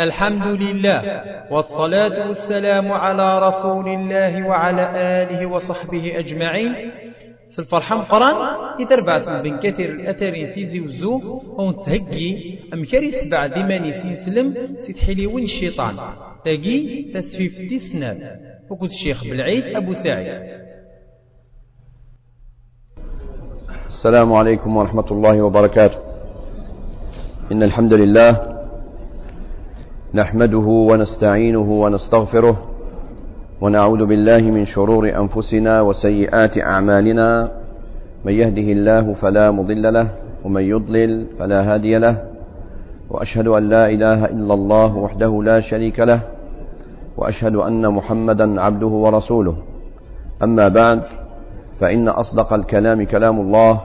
الحمد لله والصلاة والسلام على رسول الله وعلى آله وصحبه أجمعين. في الفرحة مقران يتربعت من كثير الأثرين في زوزو ونتهجي أمكاري سبع ديماني سلم سيد وين الشيطان. تاقي تسفيف تسناد وكنت الشيخ بالعيد أبو سعيد. السلام عليكم ورحمة الله وبركاته. إن الحمد لله نحمده ونستعينه ونستغفره ونعوذ بالله من شرور أنفسنا وسيئات أعمالنا. من يهده الله فلا مضل له ومن يضلل فلا هادي له. وأشهد أن لا إله إلا الله وحده لا شريك له. وأشهد أن محمدا عبده ورسوله. أما بعد فإن أصدق الكلام كلام الله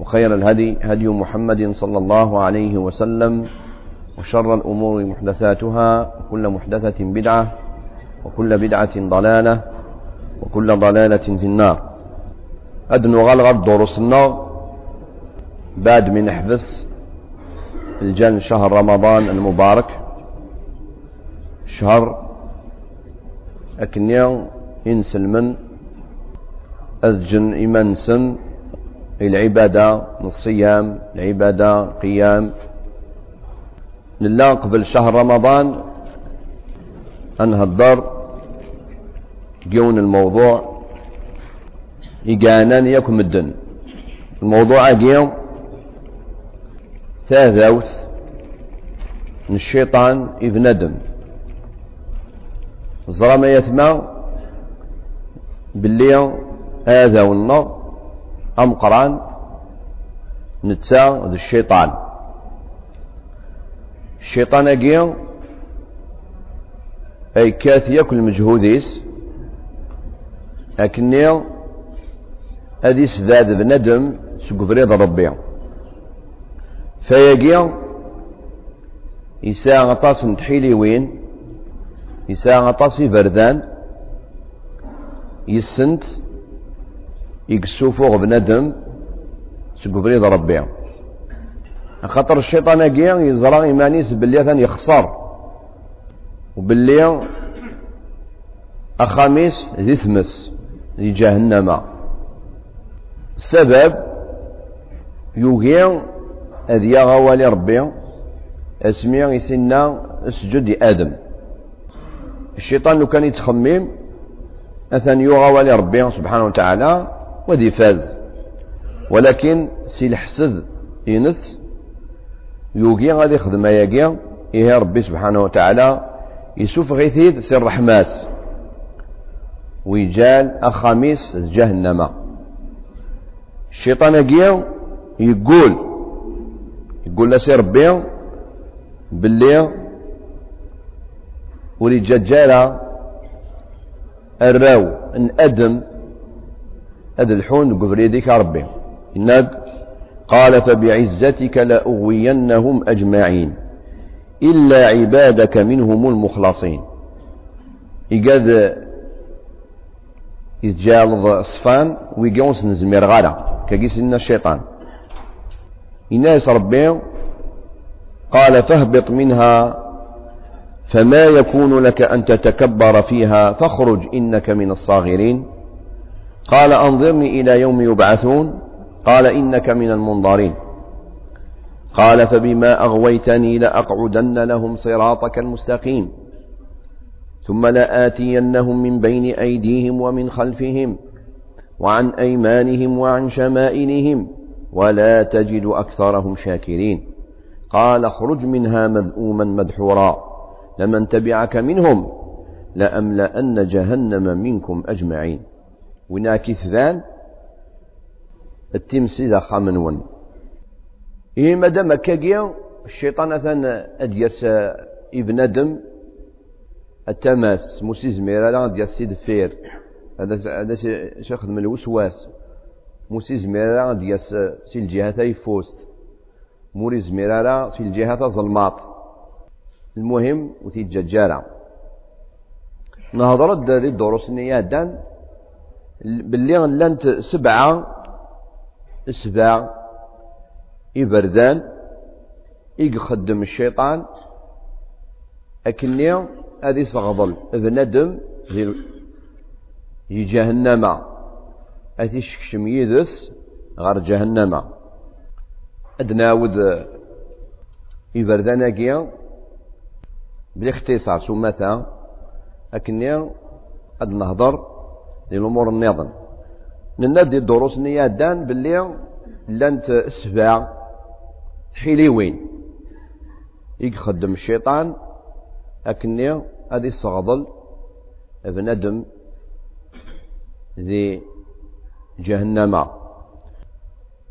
وخير الهدي هدي محمد صلى الله عليه وسلم. وشر الأمور محدثاتها وكل محدثة بدعة وكل بدعة ضلالة وكل ضلالة في النار. أدنو غلغة دروسنا بعد من حبس في الجن شهر رمضان المبارك. شهر أكنيا إنسلمن أذجن إيمان سن العبادة الصيام العبادة قيام. لله قبل شهر رمضان. أنهضر جون الموضوع. إيقانا يكم الدن الموضوع أجيو ثاثوث الشيطان إذ ندم. زرم يثمى باللي هذا والنار أم قرآن. نتسا الشيطان. الشيطان أجي أي كاث يأكل مجهوديس؟ لكني أدي سداد بندم سقفريض ربي فيجي يساء غطاس نتحيلي وين؟ يساء غطاس بردان يسنت يقسو بندم سقفريض ربي خاطر الشيطان اكيا يزرع إيمانيس باللي ثاني يخسر وباللي أخاميس ذي ثمس ذي جهنم. السبب يوغي أذ يغوالي ربي أسمي يسنا أسجد آدم الشيطان لو كان يتخمم أثن يغوالي ربي سبحانه وتعالى وذي فاز. ولكن سي الحسد ينس يوقي غادي يخدم ياقي إيه ربي سبحانه وتعالى يسوف غيثيد سي الرحماس ويجال أخاميس جهنم. الشيطان يقول يقول يقول لسي ربي باللي ولي ججالة الراو إن أدم هذا الحون قفريديك ربي. الناد قال فبعزتك لأغوينهم أجمعين إلا عبادك منهم المخلصين. إيقاد يتجالض صفان ويقونس نزمير غالا لنا الشيطان. إناس ربي قال فاهبط منها فما يكون لك أن تتكبر فيها فاخرج إنك من الصاغرين. قال أنظرني إلى يوم يبعثون قال إنك من المنظرين. قال فبما أغويتني لأقعدن لهم صراطك المستقيم. ثم لآتينهم من بين أيديهم ومن خلفهم وعن أيمانهم وعن شمائلهم ولا تجد أكثرهم شاكرين. قال اخرج منها مذءوما مدحورا. لمن تبعك منهم لأملأن جهنم منكم أجمعين. وناكث ذان التمسي ذا خامنون إيه مادام كاكيا الشيطان أثن أديس إبن أدم التماس موسي زميرة لا ديال سيد فير. هذا هذا من الوسواس. موسي زميرة ديال سي الجهة يفوست. موري زميرة في الجهة ظلمات المهم وتيجاجارة نهضر داري الدروس نيادان. باللي لانت سبعة السباع إبردان يخدم الشيطان. أكني هذه صغضل بندم في جهنم. أتي شكشم يدس غير جهنم. أدناود إبرداناكيا بالاختصار سمتا أكني أد نهضر للأمور النظام ننادي الدروس نيادان باللي لانت سبع حليوين يخدم الشيطان أكني هذه الصغضل بندم ذي جهنم.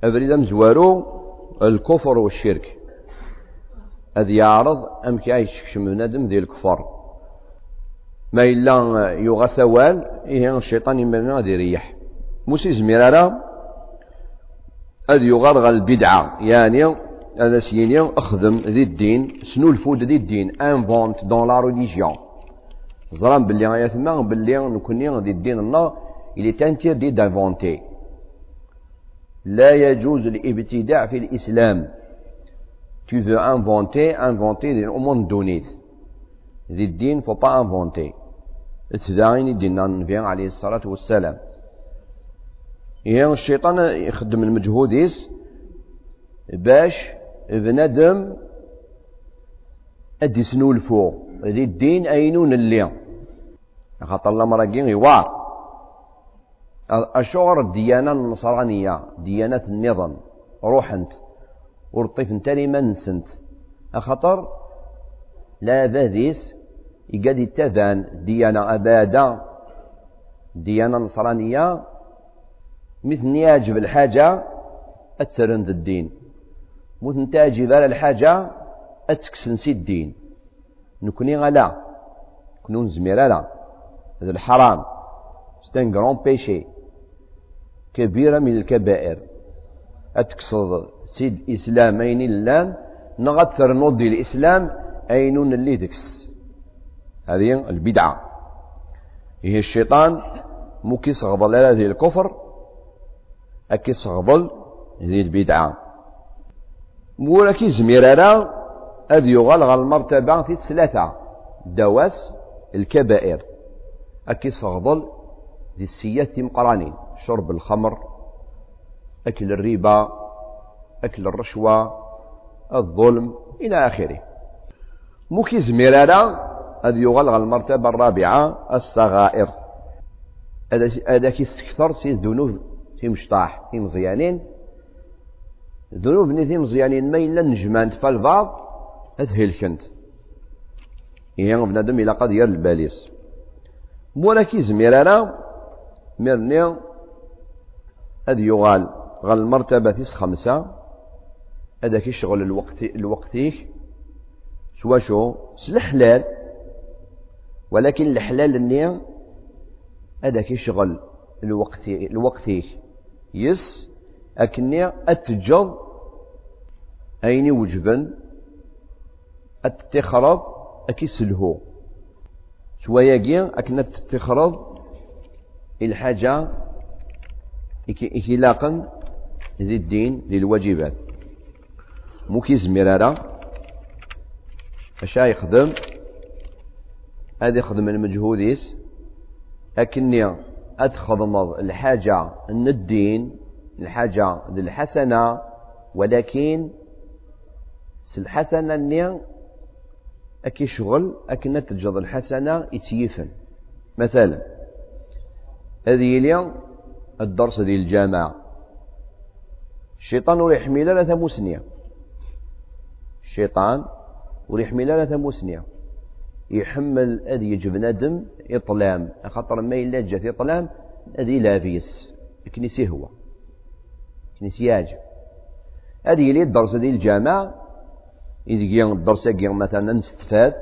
أبريد مزوارو الكفر والشرك. أذ يعرض أم كي شكشم بندم ذي الكفر. ما إلا يغسوال سوال إيه الشيطان يمرنا ذي ريح موسي زمير أذ يغرغ البدعة. يعني هذا سيني أخدم ذي الدين. سنو الفود ذي الدين؟ انفونت دون لا ريليجيون زران باللي غاية ثما باللي نكوني ذي الدين الله il est interdit d'inventer. لا يجوز الابتداع في الإسلام. Tu veux inventer inventer au monde donné. ذي الدين faut pas inventer. اتداعيني الدين النبي عليه الصلاة والسلام يعني الشيطان يخدم المجهوديس باش بنادم أدي سنو الفوق ذي الدين اينون اللي خاطر الله مراقين يوار. أشعر الديانة النصرانية ديانة النظام. روحنت ورطيف نتاني ما نسنت أخطر لا ذاذيس يقاد يتذان ديانة أبادة. ديانة نصرانية. مثل يعجب الحاجة أتسرند الدين. مثل تعجب على الحاجة أتكسنسي الدين. نكوني غلا كنون زمير لا. هذا الحرام. ستان غران بيشي كبيرة من الكبائر. أتكسر سيد إسلام أين اللان نغتر نضي الإسلام أين اللي دكس هذه البدعة. هي الشيطان مكي صغضل هذه الكفر. أكي صغضل هذه البدعة مولا كي زميرانا أذ يغال غال المرتبة في الثلاثة. دواس الكبائر. أكي صغضل ذي السيات مقرانين شرب الخمر أكل الربا أكل الرشوة الظلم إلى آخره. موكي زميرانا هذا يغلغ المرتبة الرابعة الصغائر. هذا كي استكثر سي الذنوب. في مشطاح في مزيانين. ذنوب ني مزيانين ما إلا نجمان هذه الكنت إيه بنادم إلى قد ير الباليس. مولا كي زميرانا مرني هذا يغال غال المرتبة خمسة. هذاك الشغل الوقت الوقتيه سوا شو؟ سلحلال. ولكن الحلال النية هذاك الشغل الوقت الوقتيه يس أكني أتجض أيني وجبا أتتخرض أكي سلهو شوية أكنا تتخرض إلحاجة إخلاقا ذي الدين للواجبات. موكي زميرارا أشا يخدم هذا يخدم المجهوديس أكني أتخدم الحاجة من الدين الحاجة الحسنة ولكن الحسنة ني أكي شغل أكنا تجد الحسنة يتيفن. مثلا هذه اليوم الدرس ديال الجامعة. الشيطان وريحمي لا ثموسنية الشيطان وريحمي لا ثموسنية يحمل أذي يجب ندم إطلام خاطر ما إلا جات إطلام أذي لافيس كنيسي هو كنيسي ياجب. هذه لي الدرس ديال الجامعة إذا الدرس مثلا نستفاد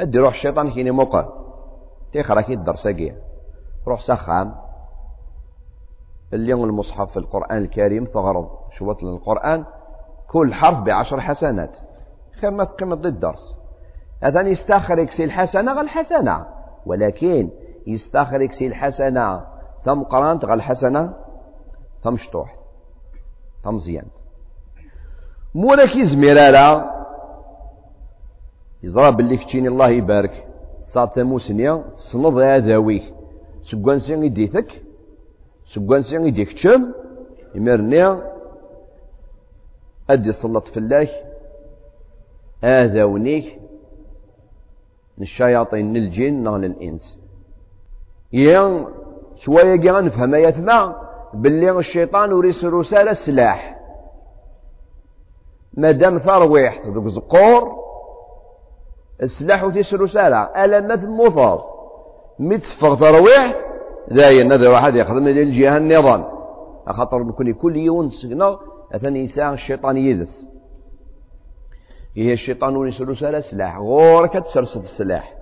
أدي روح الشيطان كيني موقع تيخرا الدرس كي. روح سخام. اليوم المصحف في القرآن الكريم تغرض شوط القرآن كل حرف بعشر حسنات. خير ما تقيم ضد الدرس. هذا يستخرج سي الحسنة غير الحسنة. ولكن يستخرج سي الحسنة ثم قرانت غير الحسنة ثم شطوح ثم زيان مولا كي زميرالا يزرى باللي الله يبارك. صار تموسنيا تصنض هذاويه سكوانسي يديتك سكوانسي يديك تشم يمرني. أدي صلت في الله الجن نغل الإنس. يا شوية جا نفهم يتمع باللي الشيطان وريس رسالة سلاح ما دام ثرويح ذوك زقور السلاح وتيس رسالة ألا ما تموثر متفق ثرويح ذاي النذر واحد يخدم للجهة النظام. خاطر كل يوم سكنا أثني ساعة الشيطان يدس هي الشيطان وريس رسالة سلاح غورك تسرسل السلاح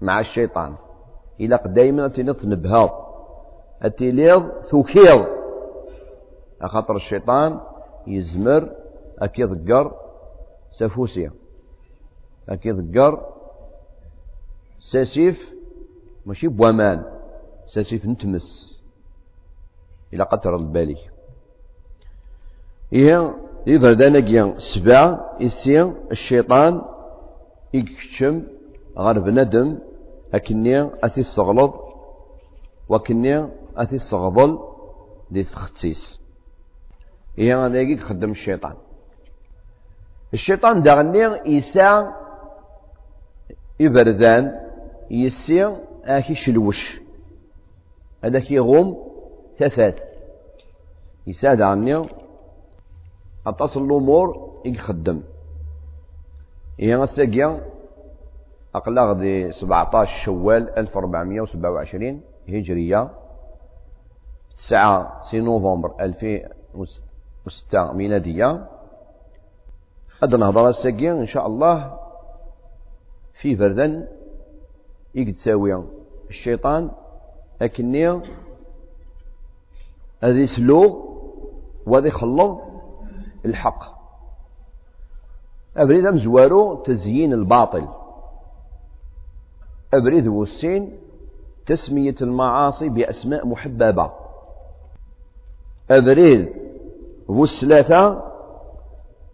مع الشيطان. إلا دايما تنبهاض التليض ثوكيض. أخطر الشيطان يزمر أكي ضقر سفوسيا أكي ضقر ساسيف ماشي بوامان. ساسيف نتمس. إلى قطر البالي إيه إذا دانك سبع إسي الشيطان يكشم غير بندم أكني أتي الصغلط وكني أتي الصغضل دي تختيس هي هذا يخدم الشيطان. الشيطان داغني يسا إبردان يسي آكي شلوش. هذاك يغوم تفات يسا داغني أتصل الأمور يخدم. هي غساقيا أقلاغ دي 17 شوال 1427 هجرية تسعة سي نوفمبر 2006 ميلادية. غادا نهضر الساقية إن شاء الله في فردن يقتساوي الشيطان أكني هذا يسلو وهذا يخلط الحق. أبريد مزوارو تزيين الباطل. أبريد والسين تسمية المعاصي بأسماء محببة. أبريد والثلاثة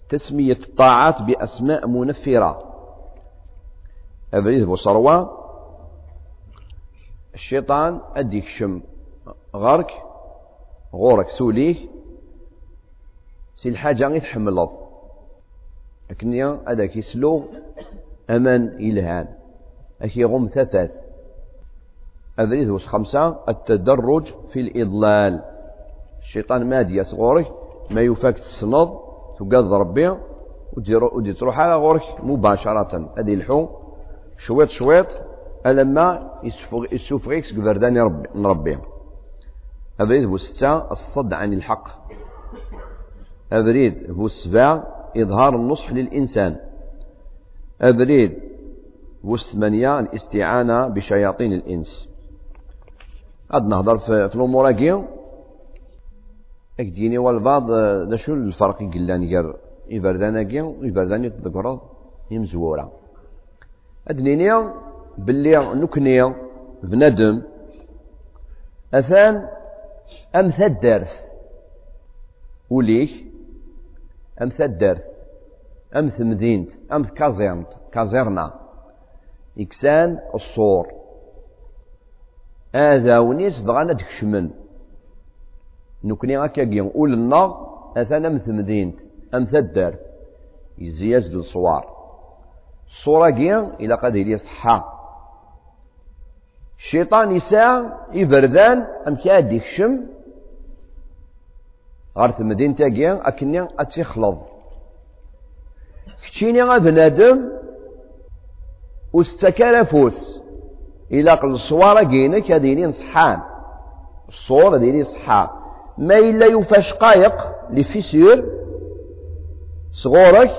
تسمية الطاعات بأسماء منفرة. أبريد وصروة الشيطان أديك شم غارك غورك سوليه سي الحاجة غير تحملض لكن هذاك يسلو أمان إلهان أكي غم ثلاث أبريد وش خمسة التدرج في الإضلال الشيطان مادي يصغرك ما يفاك تسنض تقاد ربي ودي تروح على غورك مباشرة هذه الحو شويط شويط ألما يسوفغيك سكفرداني ربي نربي أبريد بو ستة الصد عن الحق أبريد السبع إظهار النصح للإنسان. أبريد بو الثمانية الاستعانة بشياطين الإنس. غاد نهضر في, الأمور هاكي. اكديني والبعض دا شو الفرق يقلان غير إبردان هاكي وإبردان يتذكر يمزورة. أدنيني باللي نكني بندم. أثان أمثى الدرس. وليش؟ أمثى الدرس أمث مدينة أمث كازيرنت كازيرنا. إكسان الصور. هذا ونيس بغانا تكشمن نكني هكا قول النار أثنا مثمدينت أم ثدار يزياز الصوار. الصورة كيان إلى قد يلي صحا الشيطان يساع يبردان أم كاد يكشم غير ثمدين تاكيان أكني أتيخلض كتشيني غا بنادم واستكرفوس إلا قل الصوارة كينك هذيني صحان الصور هذيني صحان ما إلا يفاش قايق لفيسير صغورك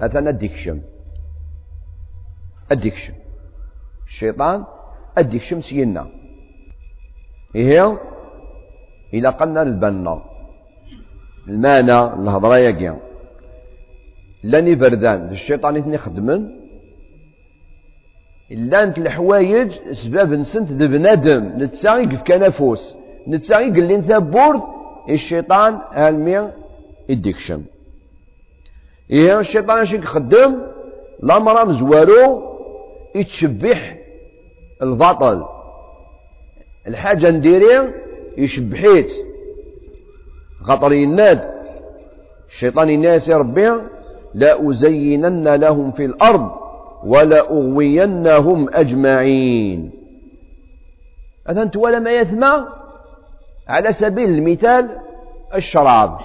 أثنى الديكشم الديكشم الشيطان الديكشم سينا. إيه؟ إلا قلنا البنا المانا الهضرة يا لاني بردان الشيطان يتني خدمن. لانت الحوايج سباب نسنت بنادم. نتساغي في كنافوس نتساغي قال لي ثابورت الشيطان هالمي الديكشم إيه الشيطان اش يخدم الأمر مزوارو يتشبح البطل. الحاجة نديري يشبحيت. خاطر يناد الشيطان الناس ربي لا أزينن لهم في الأرض ولا أغوينهم أجمعين. هذا أنت ولا ما يثمى؟ على سبيل المثال الشراب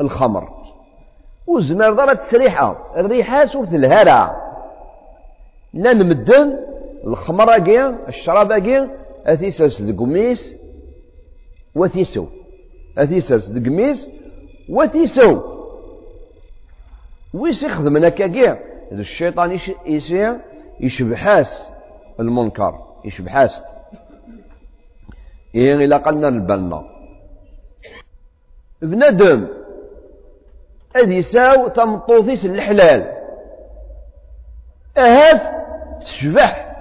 الخمر. وزمر ضرت السريحة الريحة سورة الهرع لا نمدن الخمر الشراب أجي أثيسرس دقميس وثيسو أثيسرس دقميس وثيسو ويس يخدم هكا الشيطان يصير يشبحاس المنكر يشبحاس. إيه إلا قلنا البنا. بنادم أذ يساو تمطوطيس الحلال. أهاف تشبح.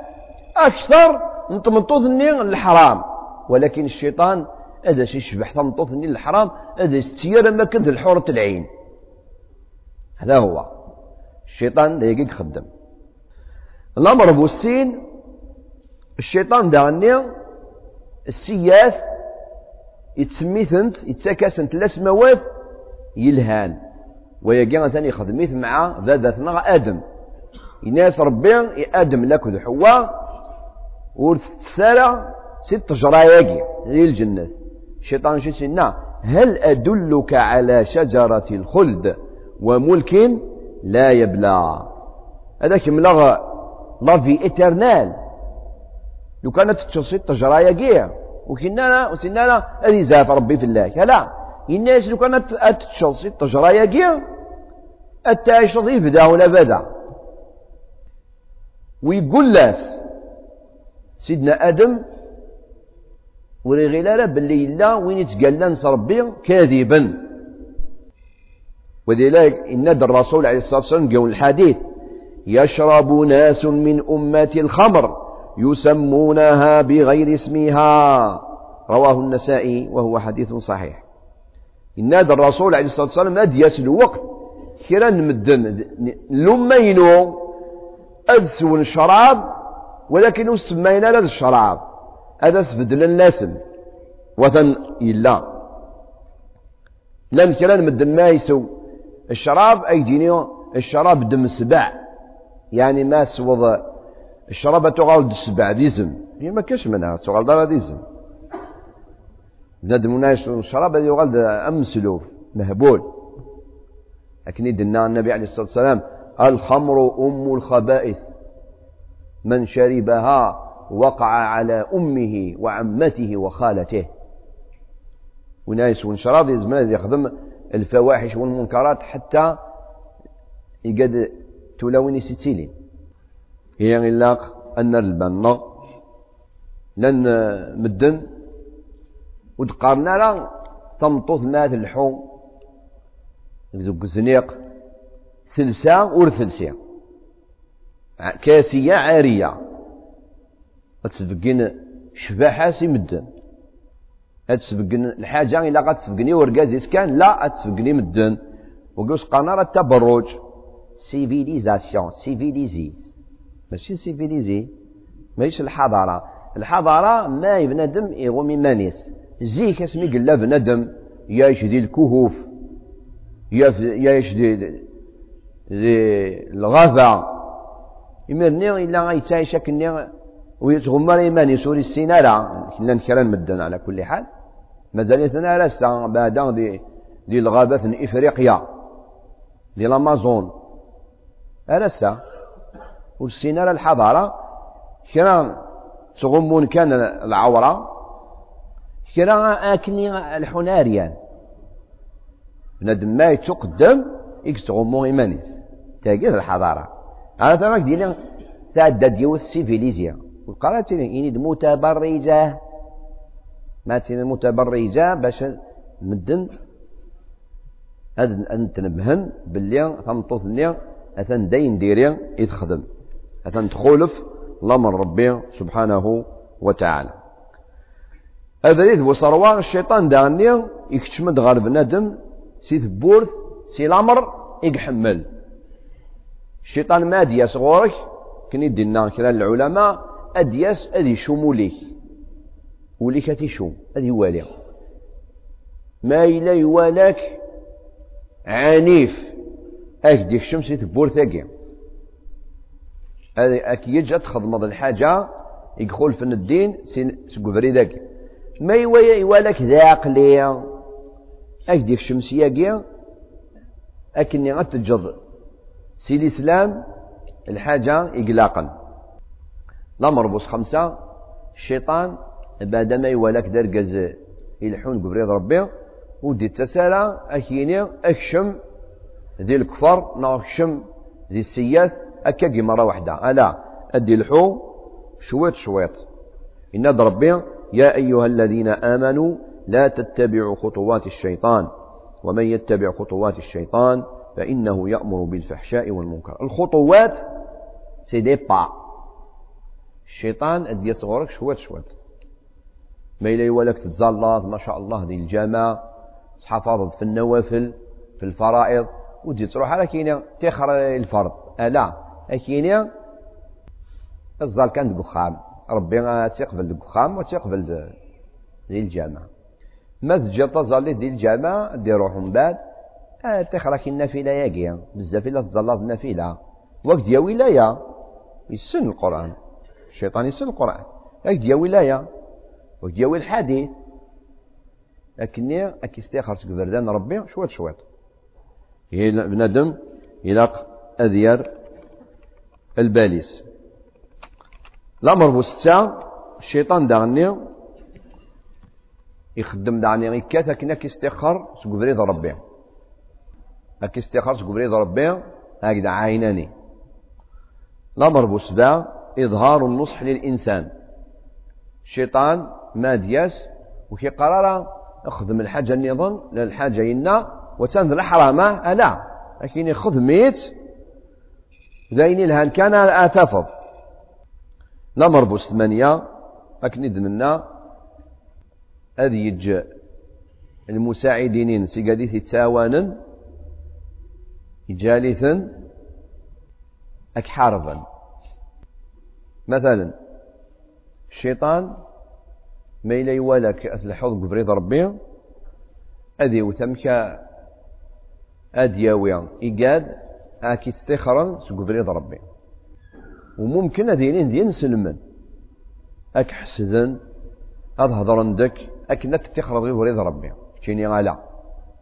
أكثر من تمطوطني الحرام. ولكن الشيطان هذا شي يشبح تمطوطني الحرام هذا يستير ما كنت الحورة العين هذا هو. الشيطان دقيق خدم. الأمر بوسين الشيطان دعني السياث يتسميثنت يتساكسنت الاسموات يلهان. ويجي ثاني خدميت مع ذاتنا آدم. الناس ربي آدم لك حواء ورث ست جراياكي زي الجنة الشيطان شو سنا هل أدلك على شجرة الخلد وملك لا يبلى؟ هذاك ملغ لافي إترنال. لو كانت تشوصي التجرايا كيع وكنا وسنا هذه زاف ربي في الله. لا. الناس لو كانت تشوصي التجرايا كيع التعيش يبدا ولا بدا. ويقول لاس سيدنا آدم وري غير باللي لا وين يتقال ربي كاذبا. ولذلك إن الرسول عليه الصلاة والسلام قول الحديث يشرب ناس من أمة الخمر يسمونها بغير اسمها. رواه النسائي وهو حديث صحيح. إن الرسول عليه الصلاة والسلام أد يسل وقت كرا نمدن لمينو أدسون الشراب ولكن سمينا هذا الشراب. هذا سبدل الناسم. وثن إلا. لأن كرا نمدن ما يسو. الشراب أيديني الشراب دم السبع يعني ما سوض الشراب تغال السبع ديزم هي ما كاش منها تغال دار ديزم بنادم ناس الشراب يغال أمسلو مهبول. لكن يدنا النبي عليه الصلاة والسلام الخمر أم الخبائث. من شربها وقع على أمه وعمته وخالته. وناس ونشراب يزمان يخدم الفواحش والمنكرات حتى يقد تلاوني ستيلين هي إلا أن البنا لن مدن ودقارنا لا تمطوط مات الحوم. ذوك الزنيق ثلسة ور ثلسة كاسية عارية. تسبقين شباحة سي مدن تسبقن الحاجة إلا قد تسبقني ورقاز يسكان لا تسبقني مدن وقوس قناة التبرج سيفيليزاسيون سيفيليزي ماشي سيفيليزي ماشي الحضارة. الحضارة ما بنادم يغومي مانيس زيك اسمي قلا بنادم. يعيش دي الكهوف. يعيش دي, دي الغابة. يمرني إلا غيتعيش كني ويتغمر إيماني سوري السينارة. كنا نكران مدن على كل حال. مازال يتنا راسا بعد دي دي الغابات إفريقيا. دي الأمازون. راسا والسينارة الحضارة. كنا تغمون كان العورة. كنا أكني الحناريان. بنادم ما يتقدم إكس تغمو إيمانيس. تاقيد الحضارة. أنا تراك ديالي تعدى ديوث سيفيليزيا لي إني متبرجة. ما تين متبرجة باش مدن أن تنبهن باللي تمطوط لي أثن دين ديري يتخدم. أثن تخولف لامر ربي سبحانه وتعالى. يذ وصروان الشيطان داني يكتشمد غير بنادم سي ثبورث سي الامر يحمل الشيطان ما دياس غورك كني دينا كرا العلماء أدياس أدي شموليك وليك. تيشوم أدي والي ما إلا يوالك عنيف. أكدي الشمس تبور ثقي أكيد جات تخدمض الحاجة يدخل في الدين سكفري ذاك ما يوالك ذا عقلية أكدي الشمسية كي أكني غتجد سي الإسلام الحاجة إقلاقا. الأمر بوس خمسة الشيطان بعد ما يوالك درقز يلحون قبريض ربي ودي تسالى أكيني أكشم ذي الكفر ناكشم ذي السياث أكاكي مرة واحدة ألا أدي الحو شويط شويط إن ربي يا أيها الذين آمنوا لا تتبعوا خطوات الشيطان. ومن يتبع خطوات الشيطان فإنه يأمر بالفحشاء والمنكر. الخطوات سي دي با الشيطان أدي يصغرك شويت شويت ما إلا يولك تتزلط ما شاء الله ذي الجامع تحافظت في النوافل في الفرائض وتجي تروح على كينيا تخر الفرض. ألا أكينيا الزال كان دقخام ربي تقبل الدخام وتقبل ذي الجامع. ما تجي تزالي ذي الجامع دي روحهم بعد آه تخرك النافلة ياقيا بزاف إلا تزلط النافلة. وقت يا ولاية يسن القرآن. الشيطان يسن القرآن. وقت يا ولاية وقت يا الحديث. لكني أكي استيخر سكفردان ربي شويت شويت بنادم يلاق أذيار الباليس. الأمر بوستة الشيطان دعني يخدم دعني إكات لكن أكي استيخر سكفريد ربي. أكي استيخر سكفريد ربي. هكذا عيناني الأمر بوستة إظهار النصح للإنسان. الشيطان ما دياس وكي قرار اخدم الحاجة النظام للحاجة ينا وتنذ الحرامة ألا لكن خدميت ذين الهان كان آتفض نمر بوست ثمانية أكني دننا أذ يج المساعدين سيقاديث تساوانا جالثا أكحارفا مثلا الشيطان ما إلا يوالك الحوض قبريض ربي أذي وثمك أدياوي إيقاد أكي استخرا سقبريض ربي. وممكن أذينين دين سلمن أك حسدن أظ هضرن دك أك نك تخرج غير ربي. شيني غالا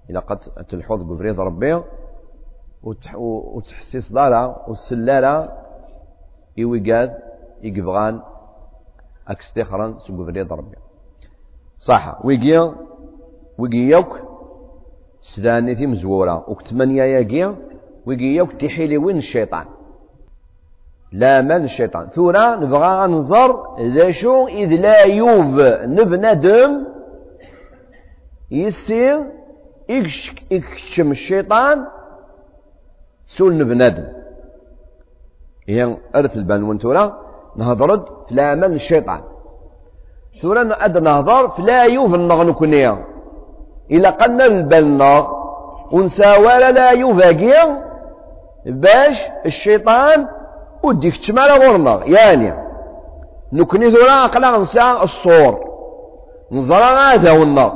إلا قد تلحوظ بفريض ربي وتحسيس دارا والسلالة إيويقاد يقبغان أكستخرا سقفريض ربي. صح ويجي يوك سداني في مزورة. وكتمانيا يجي ويجي يوك تحيلي وين الشيطان. لا من الشيطان. ثورا نبغى ننظر ذا شو إذ لا يوب. نبندم يسير يكشم الشيطان سول نبندم هي أرث البان ثورا نهضرد في من الشيطان. ثورا أد نهضر فلا يوف النغ نكونيا إلا قلنا البلنا ونساوال لا يوفاقيا. باش الشيطان وديك تشمال غورنا. يعني نكني ثورا أقلا نسا الصور. نزرا هذا والنار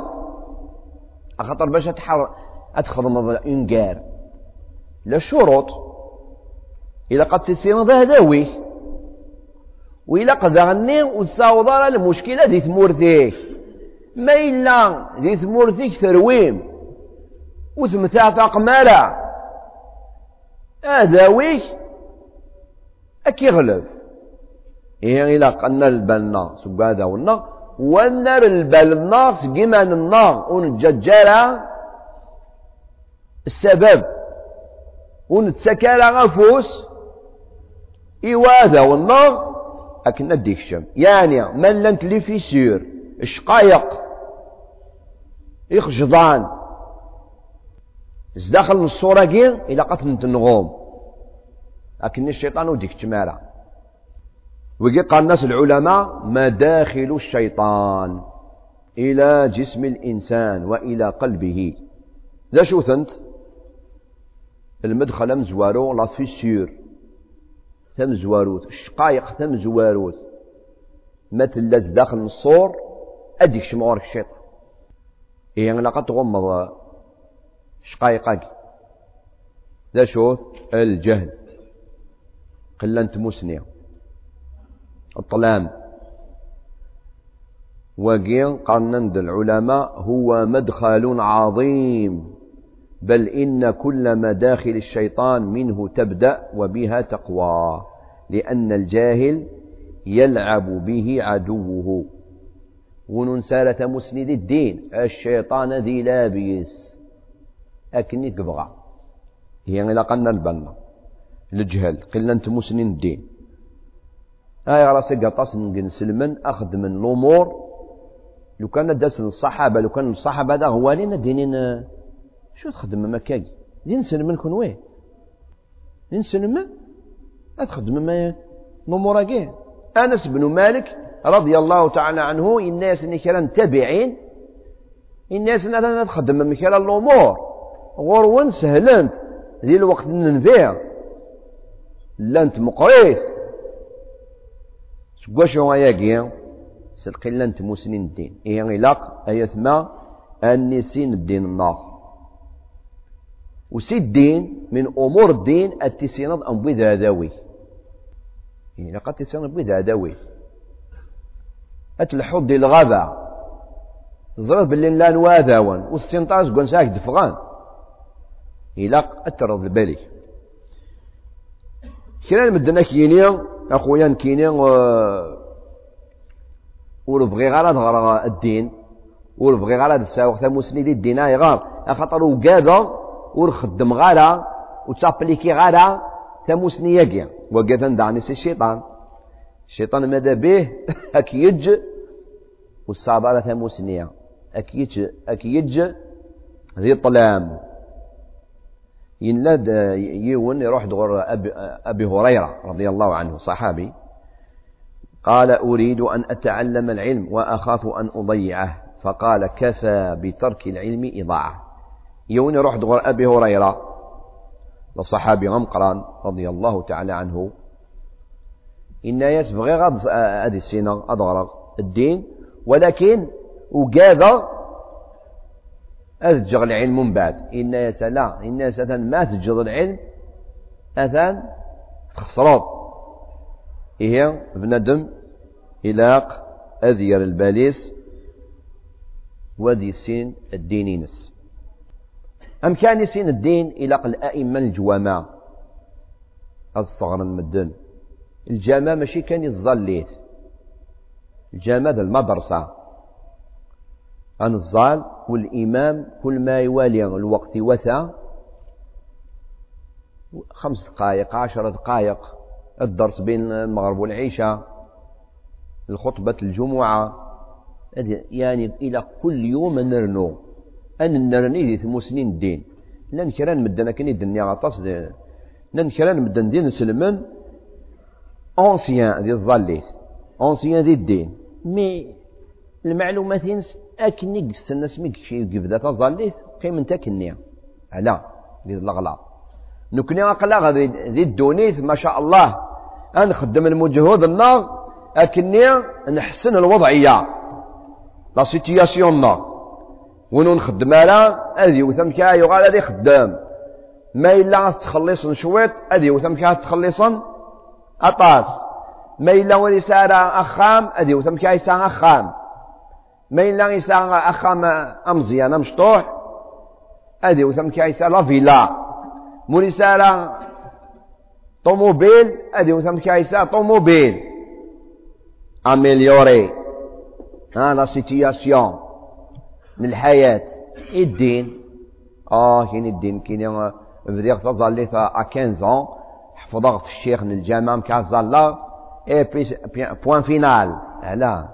أخطر باش أتحر أتخدم إنقار لا شروط. إذا قد تسير ذهداوي. وإلا قدرني وتصاوض المشكلة دي ثمورتيك ما إلا دي ثمورتيك ترويم وتمتافق مالا هذا ويك أكي غلب إيه إلا قلنا البلنا سبقا هذا والنا والنار البلنا سقيما النار ونججالا السبب. ونتسكالا غفوس. إيوا هذا والنار. أكن نديك الشم يعني من لنت لي في سير؟ شقايق إخجضان داخل الصورة كين إلى قتل النغوم لكن الشيطان وديك تمارا. وقي قال الناس العلماء مداخل الشيطان إلى جسم الإنسان وإلى قلبه. ذا شو ثنت؟ المدخل مزوارو لا فيسير تمزواروت الشقايق تمزواروت ما تلاز داخل الصور أديك شمعورك الشيطان. إيه لا قد تغمض شقايقك. ذا شوث الجهل. قلة مسنية. الطلام وقيل قرنند العلماء هو مدخل عظيم. بل إن كل مداخل الشيطان منه تبدأ وبها تقوى لأن الجاهل يلعب به عدوه. وننسالة مسند الدين الشيطان ذي لابيس. أكني هي إلى قلنا البنا. الجهل قلنا أنت مسند الدين. آية راسي قطاس نسلمن أخذ من الأمور. لو كان داس الصحابة لو كان الصحابة هذا هو لنا دينين شو تخدم مكاكي دين سلمن كون وين؟ دين سلمن أتخدم ما نموراكي أنس بن مالك رضي الله تعالى عنه الناس اللي كان تابعين. الناس اللي تخدم مكان الأمور غرون سهلنت ذي الوقت ننفيع لانت مقريث سكواش هو ياكي سلقي لانت مسنين الدين. إيه غلاق أيثما أني سين الدين النار. وسي الدين من أمور الدين التسينض أم بذا ذاوي يعني لقد تسينض بذا ذاوي أتلحوض دي الغابة. زرت باللي لا نواذاون والسنطاز قون ساك دفغان. إلا أترض البالي كنا المدنا كيني أخويا كيني ور بغي غير الدين. ور بغي غير تساوي ثموسني دي الدين يغار خاطر وكذا ور خدم غالا وتابليكي غالا ثموسني ياكي. وقتا دعني سي الشيطان. الشيطان ماذا به؟ أكيج. والصابرة ثموسنية أكيج أكيج. ذي الطلام ينلاد يون يروح دغور أبي, أبي هريرة رضي الله عنه صحابي. قال أريد أن أتعلم العلم وأخاف أن أضيعه. فقال كفى بترك العلم إضاعة. يون يروح دغور أبي هريرة لصحابي غمقران رضي الله تعالى عنه. ياس بغي غاد هذه السنة أضغرق الدين ولكن وقاذا أزجغ العلم من بعد. ياس لا ياس أثن ما تجغ العلم أثن تخسرات. إيه بندم إلاق أذير الباليس ودي سين الدين أم كان سين الدين إلاق الأئمة الجوامع؟ الصغر المدن. الجامع ماشي كان يتظليت. الجامع المدرسة. الظال والإمام كل ما يوالي الوقت وثا. خمس دقائق عشر دقائق. الدرس بين المغرب والعشاء. الخطبة الجمعة. يعني إلى كل يوم نرنو. أن نرني ذي مسنين الدين لأن كران مدنا كني الدنيا غطاس لأن كران مدن دين سلمان أونسيان دي الظليت أونسيان دي الدين. مي المعلومات أكني قسنا سميك شي قبدا تظليت قيم انت كني على دي الأغلاط نكني أقلا ذي الدونيث ما شاء الله. نخدم المجهود النار أكني نحسن الوضعية. لا سيتياسيون نار ونو نخدم على هذه وثم كاي وقال هذه خدام. ما إلا تخلص شويط هذه وثم كاي تخلصن أطاس. ما إلا ولي سارة أخام أدي وثم سارة أخام. ما إلا يسارة أخام أمزيان مشطوح أدي وثم كاي سارة فيلا. مولي سارة طوموبيل أدي وثم سارة طوموبيل. أميليوري. ها لا سيتياسيون. من الحياة. الدين. آه كاين الدين كاين بديت تظل 15 حفظها في الشيخ من الجامعة مكان زالا اي بوان فينال لا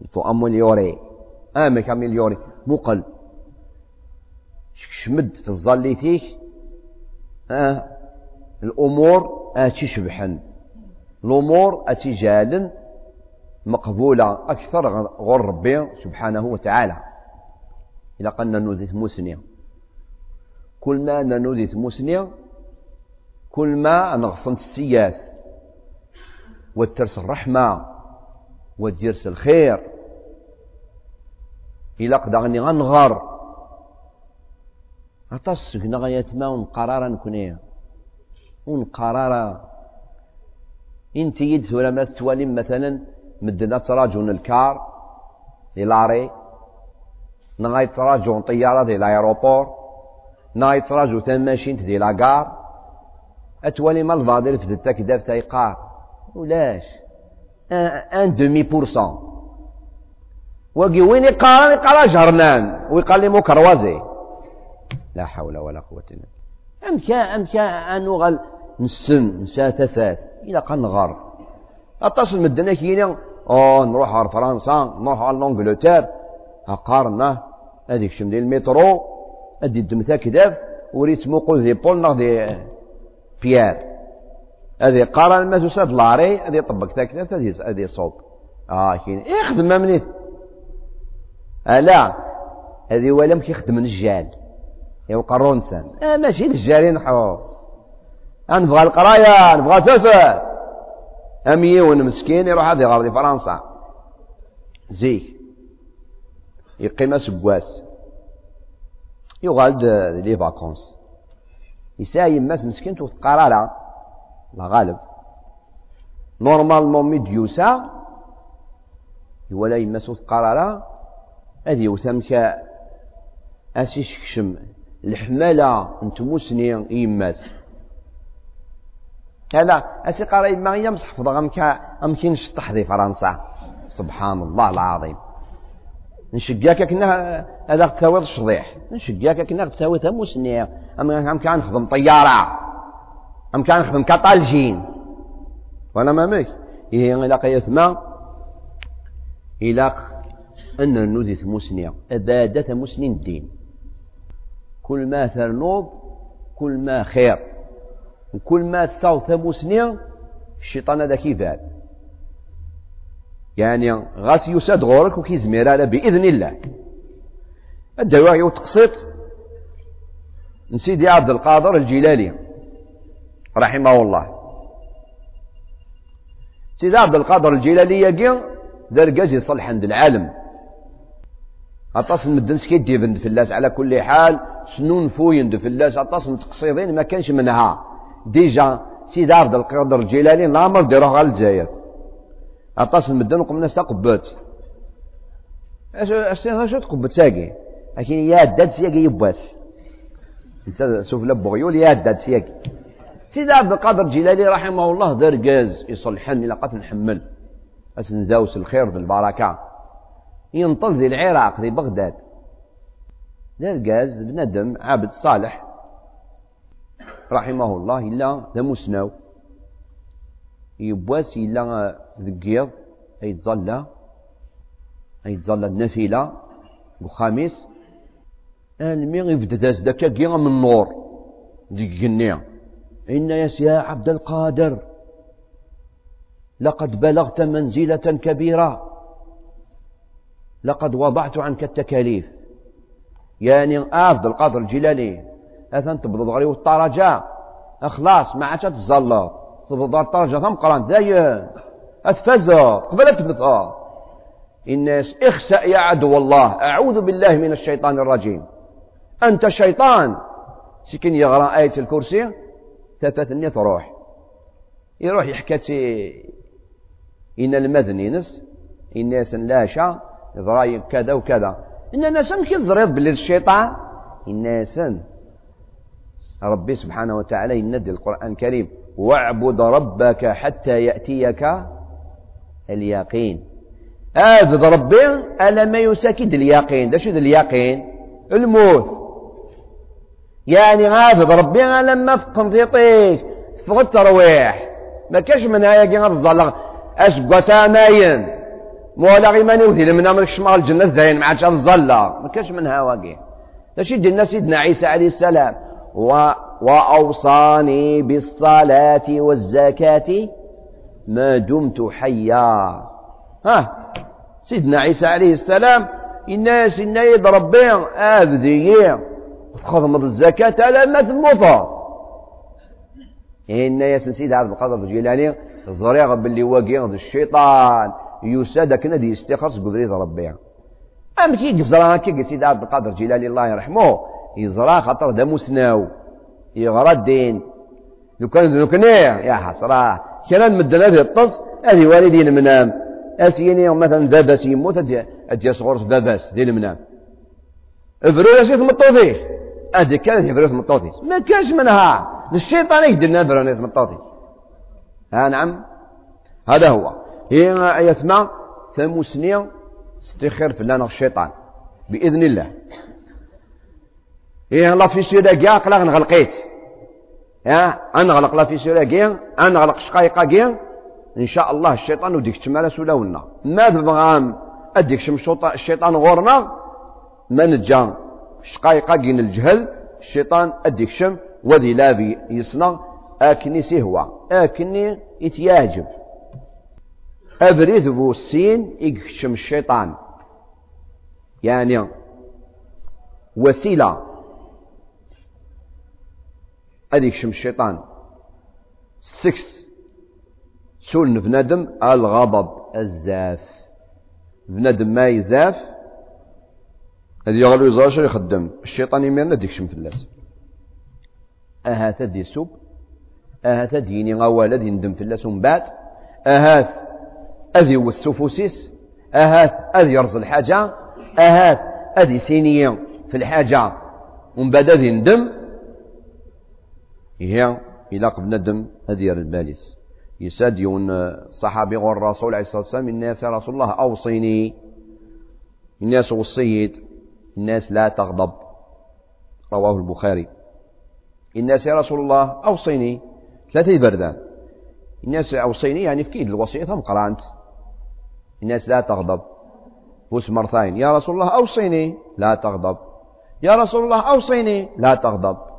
يفو اموليوري أمك اموليوري مقل. شمد في الظليتيك. آه الأمور أتي شبحن الأمور أتي جالن مقبولة. أكثر غير ربي سبحانه وتعالى. إذا قلنا نوديت مسنية كل ما نوديت مسنية كل ما نغصنت السياث وترس الرحمة وتجرس الخير. إلا قدغني غنغر. أطس كنا غايتما ونقرارا نكوني. ونقرارا انت يد سورة ما تتوالي مثلا مدنا تراجون الكار دي لاري نغاية تراجون طيارة دي لايروبور نغاية تراجو تماشين دي لاكار أتوالي ما الفادر في التاك داف تايقار ولاش ان دومي بورسون وقي وين يقال يقال جرنان ويقال لي مكروازي لا حول ولا قوة إلا بالله أمكا أمكا أنو غال نسن نساتفات إلى قنغر أتصل مدنا كينا أو نروح على فرنسا نروح على لونجلتير أقارنا هذيك شم ديال المترو أدي الدمثا كداف وريت موقول دي بول نغ دي بيير هذه قارن ما تساد لاري هذه طبق تاكداف هذه هذه صوب. آه كاين. يخدم منيت. ألا هذه ولم كيخدم الجال. يبقى رونسان آه ماشي الجالين حوص نبغى القراية نبغى تفات أميون مسكين يروح هذه غادي فرنسا. زيك يقيم سبواس يغالد لي فاكونس. يساي ماس مسكين تقرا لا لا غالب. نورمالمون ميديوسا. ولا يماس تقرا هذه وثمك أسيشكشم الحمالة. نتموسني يماس هذا. أسي قرا يما يمسح حفظ أمكا أمكن نشطح فرنسا. سبحان الله العظيم. نشقاك كنا هذا تساوي الشضيح نشقاك كنا تساوي تموسني أم كان نخدم طيارة. أم كان نخدم كطالجين وأنا ما ميك إيه إلا قيث ما؟ إلا أن نودي مسنية أبادة مسنين الدين. كل ما ترنوض كل ما خير. وكل ما تصاوت مسنية الشيطان هذا كيفاد يعني غاس يساد غورك وكيزمير على بإذن الله. الدواعي وتقسيط نسيدي عبد القادر الجلالي رحمه الله. سيدي عبد القادر الجلالي يقين درجة يصلح عند العالم. أطاس المدن سكيدي بند فلاس على كل حال سنون فوين فلاس أطاس تقصيدين ما كانش منها. ديجا سيد عبد القادر الجيلاني لامر ديروه غال الجزائر أطاس المدن وقمنا ساقبات اش اش اش تقبت ساقي؟ لكن يا داد سياقي يباس أنت سوف لبغيول يا داد سياقي. سيد عبد القادر الجيلاني رحمه الله دار جاز يصلحني لقد نحمل. اسن داوس الخير ذي البركة. ينطل ذي العراق ذي بغداد. القاز بندم عابد صالح. رحمه الله إلا ذا مسناو. يبواس إلا ذقيض أي تظلى أي تظلى النفيلة الخامس المي يبدأ ذاك كيغا من النور. ديك جنيا إن يا عبد القادر. لقد بلغت منزلة كبيرة. لقد وضعت عنك التكاليف. يعني افضل القادر الجلالي اثن تبض غري والطرجة إخلاص ما عادش تزلط تبض الطرجة ثم قران داين اتفزر قبل تبثر الناس اخسأ يا عدو الله. أعوذ بالله من الشيطان الرجيم. أنت شيطان. سكن يغرى آية الكرسي. تفتني تروح. يروح يحكي إن المذني نس الناس لاشا. ضراي كذا وكذا. إن الناس كي تزريض باللي الشيطان. الناس ربي سبحانه وتعالى يندي القرآن الكريم. واعبد ربك حتى يأتيك اليقين. اعبد ربي ألا ما يساكد اليقين. ده شو اليقين؟ الموت. يعني عابد ربي لما تقنطيطيك فقد الترويح ما كاش من هيا كي أش ساماين مولا غي ماني وثيل من امرك شمال الجنة ذاين ما عادش الظلة ما كانش منها واقي اش يدنا سيدنا عيسى عليه السلام. و... وأوصاني بالصلاة والزكاة ما دمت حيا. ها سيدنا عيسى عليه السلام الناس إن يضرب بهم أبدي. من الزكاة على ما ثموطا إن يا سيد عبد القادر الجيلاني زريغ باللي واقي الشيطان يساد كنا دي يستخلص قدريت ربي. أم كي قزرا كي سيدي عبد القادر جلالي الله يرحمه يزرا خاطر دا مسناو يغرى الدين. لو كان لو كان يا حسرة كان مدنا في الطص هذه والدين منام أسيني مثلا داباس يموت ادي صغور داباس ديال المنام افرو سيت مطوطي ادي كانت افرو مطوطي ما كانش منها. الشيطان يقدر افرو مطوطي ها نعم. هذا هو. هي يسمع ثموسنية استخير لنا الشيطان. بإذن الله. هي الله في سيرة كاع قلاغ نغلقيت يا انغلق لا في سيرة كاع انغلق شقايقة كاع إن شاء الله الشيطان وديك تمالا سولاونا ما تبغى أديك شم الشيطان غورنا؟ ما نجا. شقايقة كين الجهل الشيطان أديك شم. وذي لابي يصنع أكني سهوى أكني يتياجب. أبريد بو السين يكشم الشيطان. يعني وسيلة. أدي يكشم الشيطان. سكس سول بنادم الغضب الزاف. بنادم ما يزاف؟ هذه يغلو يزرش يخدم. الشيطان يمين أدي يكشم في الناس أهات دي سوب. أهات ديني غوالا دي ندم في الناس ومن بعد أهات أذي والسفوسيس. أهات أذي يرز الحاجة. أهات أذي سينية في الحاجة. ومن بعد أذي ندم. هي إلى قبل ندم أذي الباليس يساد يون صحابي غور الرسول عليه الصلاة والسلام الناس يا رسول الله أوصيني. الناس والسيد. الناس لا تغضب. رواه البخاري. الناس يا رسول الله أوصيني. ثلاثة بردان الناس أوصيني يعني في كيد الوصية هم قرانت الناس لا تغضب. بوس مرتين. يا رسول الله أوصيني. لا تغضب. يا رسول الله أوصيني. لا تغضب.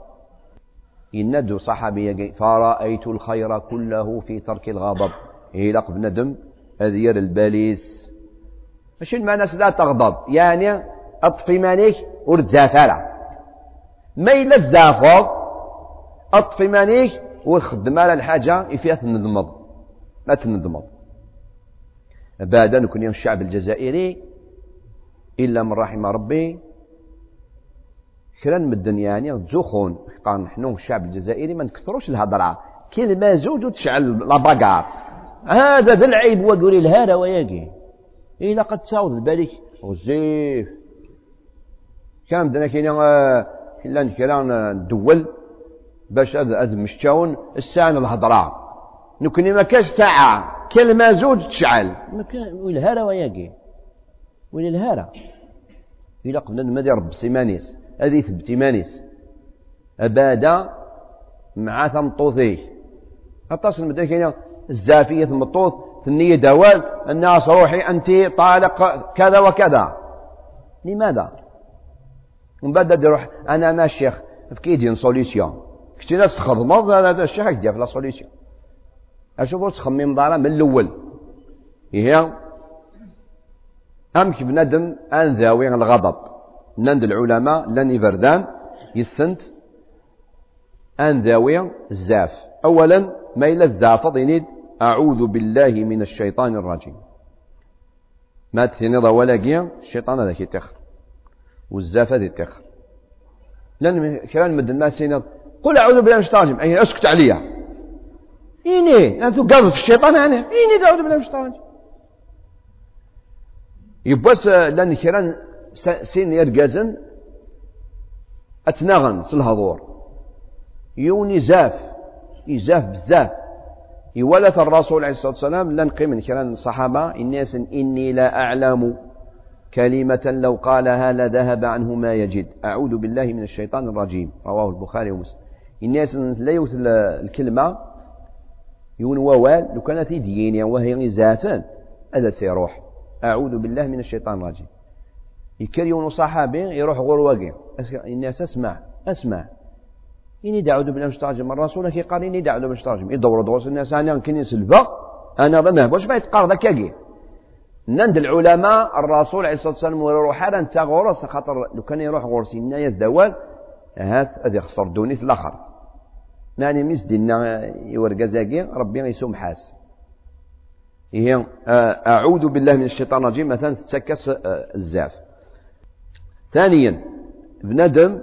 يندو صحابي فرأيت الخير كله في ترك الغضب. إلى ندم؟ أذير الباليس ماشي المعنى لا تغضب. يعني أطفي مانيك ورد زافرة ما إلا الزافر أطفي مانيك وخدم على الحاجة فيها تنضمض. ما تنضمض. بعد نكون الشعب الجزائري إلا من رحم ربي كرا مدن يعني تزوخون قال نحن الشعب الجزائري ما نكثروش الهضرة. كلمة زوج وتشعل لاباكار هذا ذا العيب وقولي الهارة وياكي إلا قد تعوض بالك غزيف. كان بدنا كاين إلا كلا ندول باش هذا مشتاون الساعة الهضرة. نكوني ما كاش ساعة. كلمة زوج تشعل. وين الهارة وياكي وين الهارة إلا قبل ما رب سيمانيس هذه ثبت مانيس. أبادا مع ثمطوثيه. أتصل مدى كاين الزافية ثمطوث ثنية دوال الناس روحي أنت طالق كذا وكذا. لماذا؟ من بعد روح أنا ما الشيخ في كيدين سوليسيون كنتي ناس تخدمض هذا الشيخ يدير في لا سوليسيون أشوفوا تخمم دارا من الأول. هي أمك بندم أن ذاوي الغضب. نند العلماء لن يفردان يسنت أن ذاوي الزاف. أولا ما إلا الزاف ضينيد أعوذ بالله من الشيطان الرجيم. ما تثني ولا جيا الشيطان هذا يتخر والزاف هذا يتخر لأن كلام مدن ما سينض قل أعوذ بالله من الشيطان الرجيم. أي أسكت عليها إني أنت قاضي في الشيطان أنا. إني داود بلا الشيطان يبس لأن سين يرقزن أتنغن سلهضور يوني زاف يزاف بزاف. يولت الرسول عليه الصلاة والسلام لن قيم كيران الصحابة الناس إني لا أعلم كلمة لو قالها لذهب عنه ما يجد. أعوذ بالله من الشيطان الرجيم. رواه البخاري ومسلم. الناس لا يوصل الكلمة. يون ووال لو كانت دينيا وهي زافان هذا سيروح. أعوذ بالله من الشيطان الرجيم. يكر يون صحابي يروح غور واقع. الناس أسمع أسمع. إني دعوت من الشيطان الرجيم الرسول كي قال إني دعوت الشيطان الرجيم يدور دروس الناس أنا كني نسلفا أنا ظنه واش ما يتقار ذاك يجي نند العلماء الرسول عليه الصلاة والسلام يروح حالا انت غورس خاطر لو كان يروح غورس الناس دوال هات هذا خسر دوني في الآخر. ماني مس دينا يورقا زاكي ربي يسوم حاس. هي أعوذ بالله من الشيطان الرجيم. مثلا تتكس الزاف. ثانيا بنادم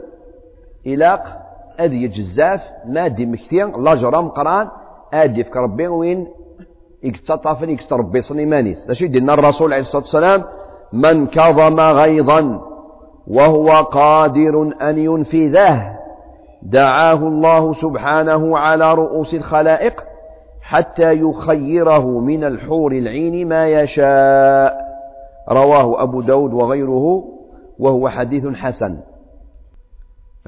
إلاق أذي جزاف مادي مكتين الله جرام قرآن أدي في ربي وين يكتطافن يكتربي صني مانيس اش يدينا الرسول عليه الصلاة والسلام من كظم غيظا وهو قادر أن ينفذه دعاه الله سبحانه على رؤوس الخلائق حتى يخيره من الحور العين ما يشاء. رواه أبو داود وغيره. وهو حديث حسن.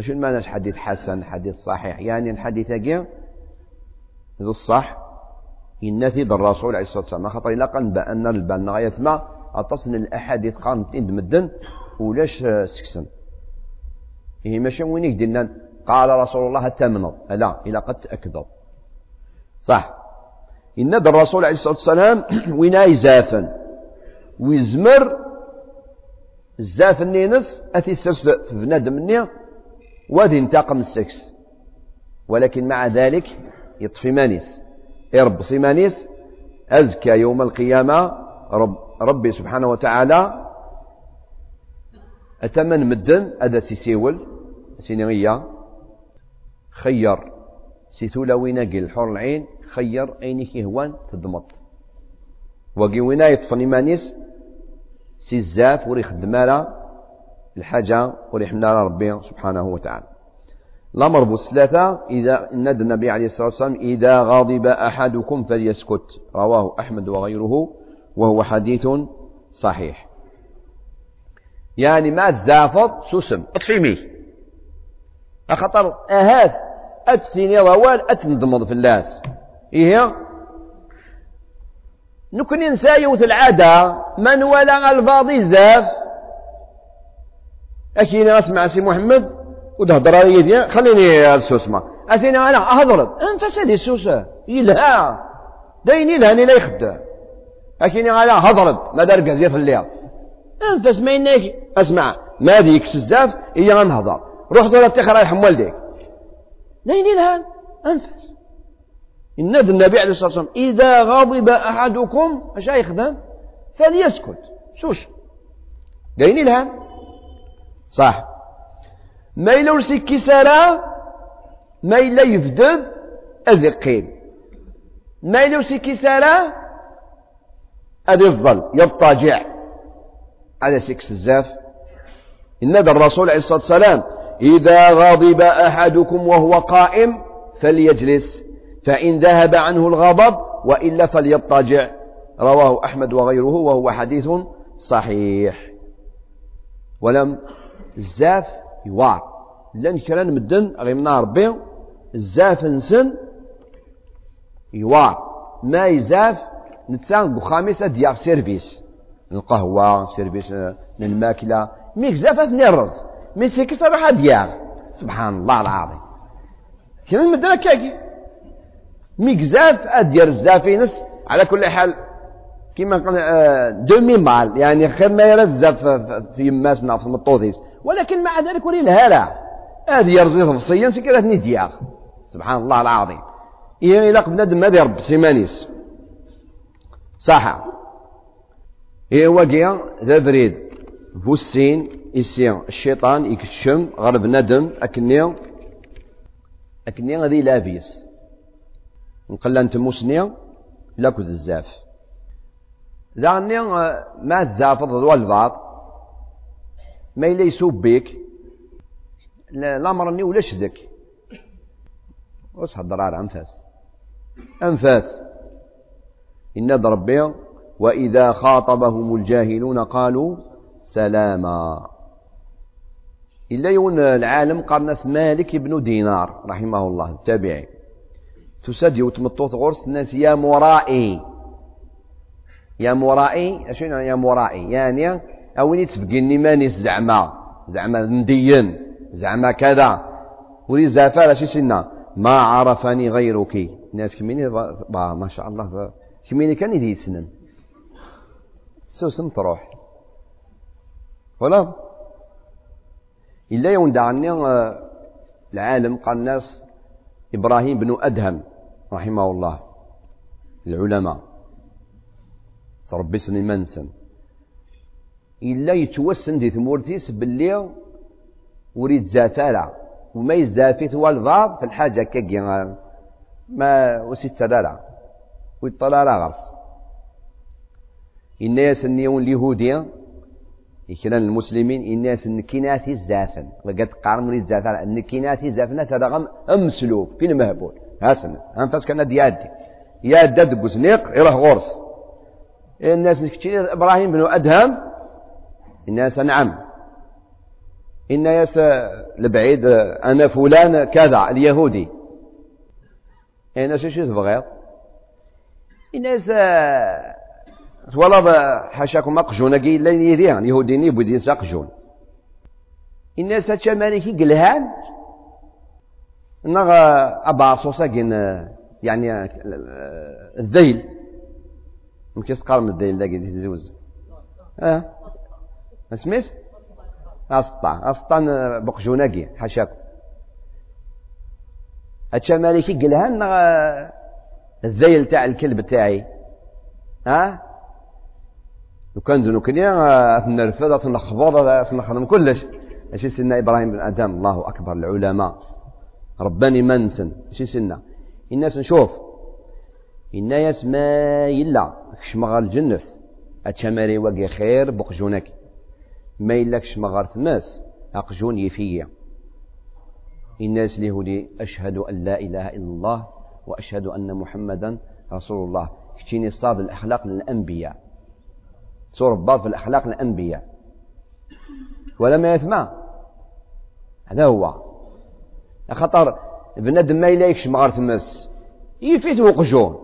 شنو معنى حديث حسن؟ حديث صحيح. يعني الحديث هذا الصح. ينثي الرسول عليه الصلاة والسلام. خاطر إلا قال بأن البان غاية ما أتصن الأحاديث قامتين دمدن ولاش سكسن. هي ماشي وين يقدرنا قال رسول الله تمنض لا إلا قد تأكدوا. صح. إن الرسول عليه الصلاة والسلام وين زافن ويزمر الزاف النينس أثي سرس في بنادم النية وذي انتقم السكس. ولكن مع ذلك يطفي مانيس. يرب سيمانيس أزكى يوم القيامة رب ربي سبحانه وتعالى. أتمن مدن أذا سيسيول سينغية خير سيثولا ويناقي الحور العين. خير أين كيهوان تضمط. وقي وينا يطفني مانيس؟ سيزاف وري خدمالا الحاجة وري حمنا ربي سبحانه وتعالى. الأمر بالثلاثة إذا ند النبي عليه الصلاة والسلام إذا غضب أحدكم فليسكت. رواه أحمد وغيره وهو حديث صحيح. يعني ما تزافط سسم اطفيمي أخطر. أهات أتسيني روال أتنضمض في الناس. إيه؟ نكون نسايوت العادة من ولا الفاضي زاف أكيد أسمع سي محمد وتهضر علي خليني السوسمة أسينا أنا أهضرت. أنفس هذه السوسة. يلها داين يلهاني لا يخدع أكيني أنا هضرت ما دار قزية في الليل. أنفس ما أسمع. ما ديك الزاف إيا غنهضر روح دورة تخرى يحم والديك داين أنفس. إن النبي عليه الصلاة والسلام إذا غضب أحدكم اش يخدم فليسكت. سوش داين يلهان صح. ما إلا ورسي سارا ما إلا يفدد أذي قيل ما إلا ورسي سارا أذي الظل يضطجع على سكس الزاف. إن الرسول عليه الصلاة والسلام إذا غضب أحدكم وهو قائم فليجلس. فإن ذهب عنه الغضب وإلا فليضطجع. رواه أحمد وغيره وهو حديث صحيح. ولم الزاف يوار. لأن كرا مدن غير من ربي زاف نسن يوار. ما يزاف نتسان بخامس ديال سيرفيس. القهوة سيرفيس الماكلة ميك زافت نرز مي سيكي صراحة ديال سبحان الله العظيم. كنا المدن كاكي؟ ميك زاف ادير الزافينس على كل حال كما قال آه، دومي مال يعني خير ما يرد زاف في ماسنا في المطوطيس ولكن مع ذلك ولي الهالة هذه يرزي تفصيا سكرات نديا سبحان الله العظيم. إيه إلا بنادم ما يرب سيمانيس صح. إيه وقيا ذا بريد فوسين إسي الشيطان يكشم غير بنادم أكني أكني غادي لافيس نقلا موسني لاكو الزاف. ذاني ما تزافض والبعض. ما إلا يسوب بك الأمر أني ولا شدك. وش هالضرار أنفاس. أنفاس. إن ربي وإذا خاطبهم الجاهلون قالوا سلاما. إلا يون العالم قال ناس مالك بن دينار رحمه الله التابعي. تسدي وتمطوط غرس الناس يا مرائي. يا مرائي أشنو يا مرائي؟ يعني أوين تبقيني مانيس زعما. زعما مدين زعما كذا. ولي زافا شي سنة ما عرفني غيرك. ناس كميني با ما شاء الله كميني كان يدي سنن. سوسم تروح ولا؟ إلا يوم دعني آه، العالم قال الناس إبراهيم بن أدهم. رحمه الله. العلماء. تربي سن منسن. إلا يتوسن دي ثمورتيس باللي وريد زافارة وما يزافيت والضاد في الحاجة كاكي ما وسيت سلالة ويطلع غرس. الناس النيون اليهودية إكران المسلمين الناس النكيناتي الزافن وقد قارن مريد زافن النكيناتي زافن ترى أمسلوب كين مهبول. هاسن. أنفاس كان ديادي يا داد قزنيق يروح غورس. الناس كتير إبراهيم بن أدهم الناس نعم الناس لبعيد أنا فلان كذا اليهودي. الناس شو تبغيض الناس تولد حاشاكم أقجون كي لا يديان يهوديني بودين سأقجون. الناس هاتشا مالكي قلهان نغ أبا صوصا يعني الذيل. مكيس قال من الذيل ذاك تزوز أه؟ اسميت أسطع أسطع بقجوناكي حاشاكم هاتشا مالكي قلهان نغ الذيل تاع الكلب تاعي. ها لو كان ذنو كنيا تنرفض تنخفض تنخدم كلش. اشي سنة إبراهيم بن آدم الله أكبر العلماء. رباني منسن اشي سنة. الناس نشوف الناس ما يلا شمغال الجنة اتشمري وقي خير بقجونك. ما يلاك شمغال تماس أقجون يفيا. الناس اليهودي أشهد أن لا إله إلا الله وأشهد أن محمدا رسول الله. كتيني صاد الأخلاق للأنبياء. صورة بعض في الأخلاق الأنبياء ولما يسمع. هذا هو. خطر بنادم ما يلايكش مغار تمس يفيت وقجون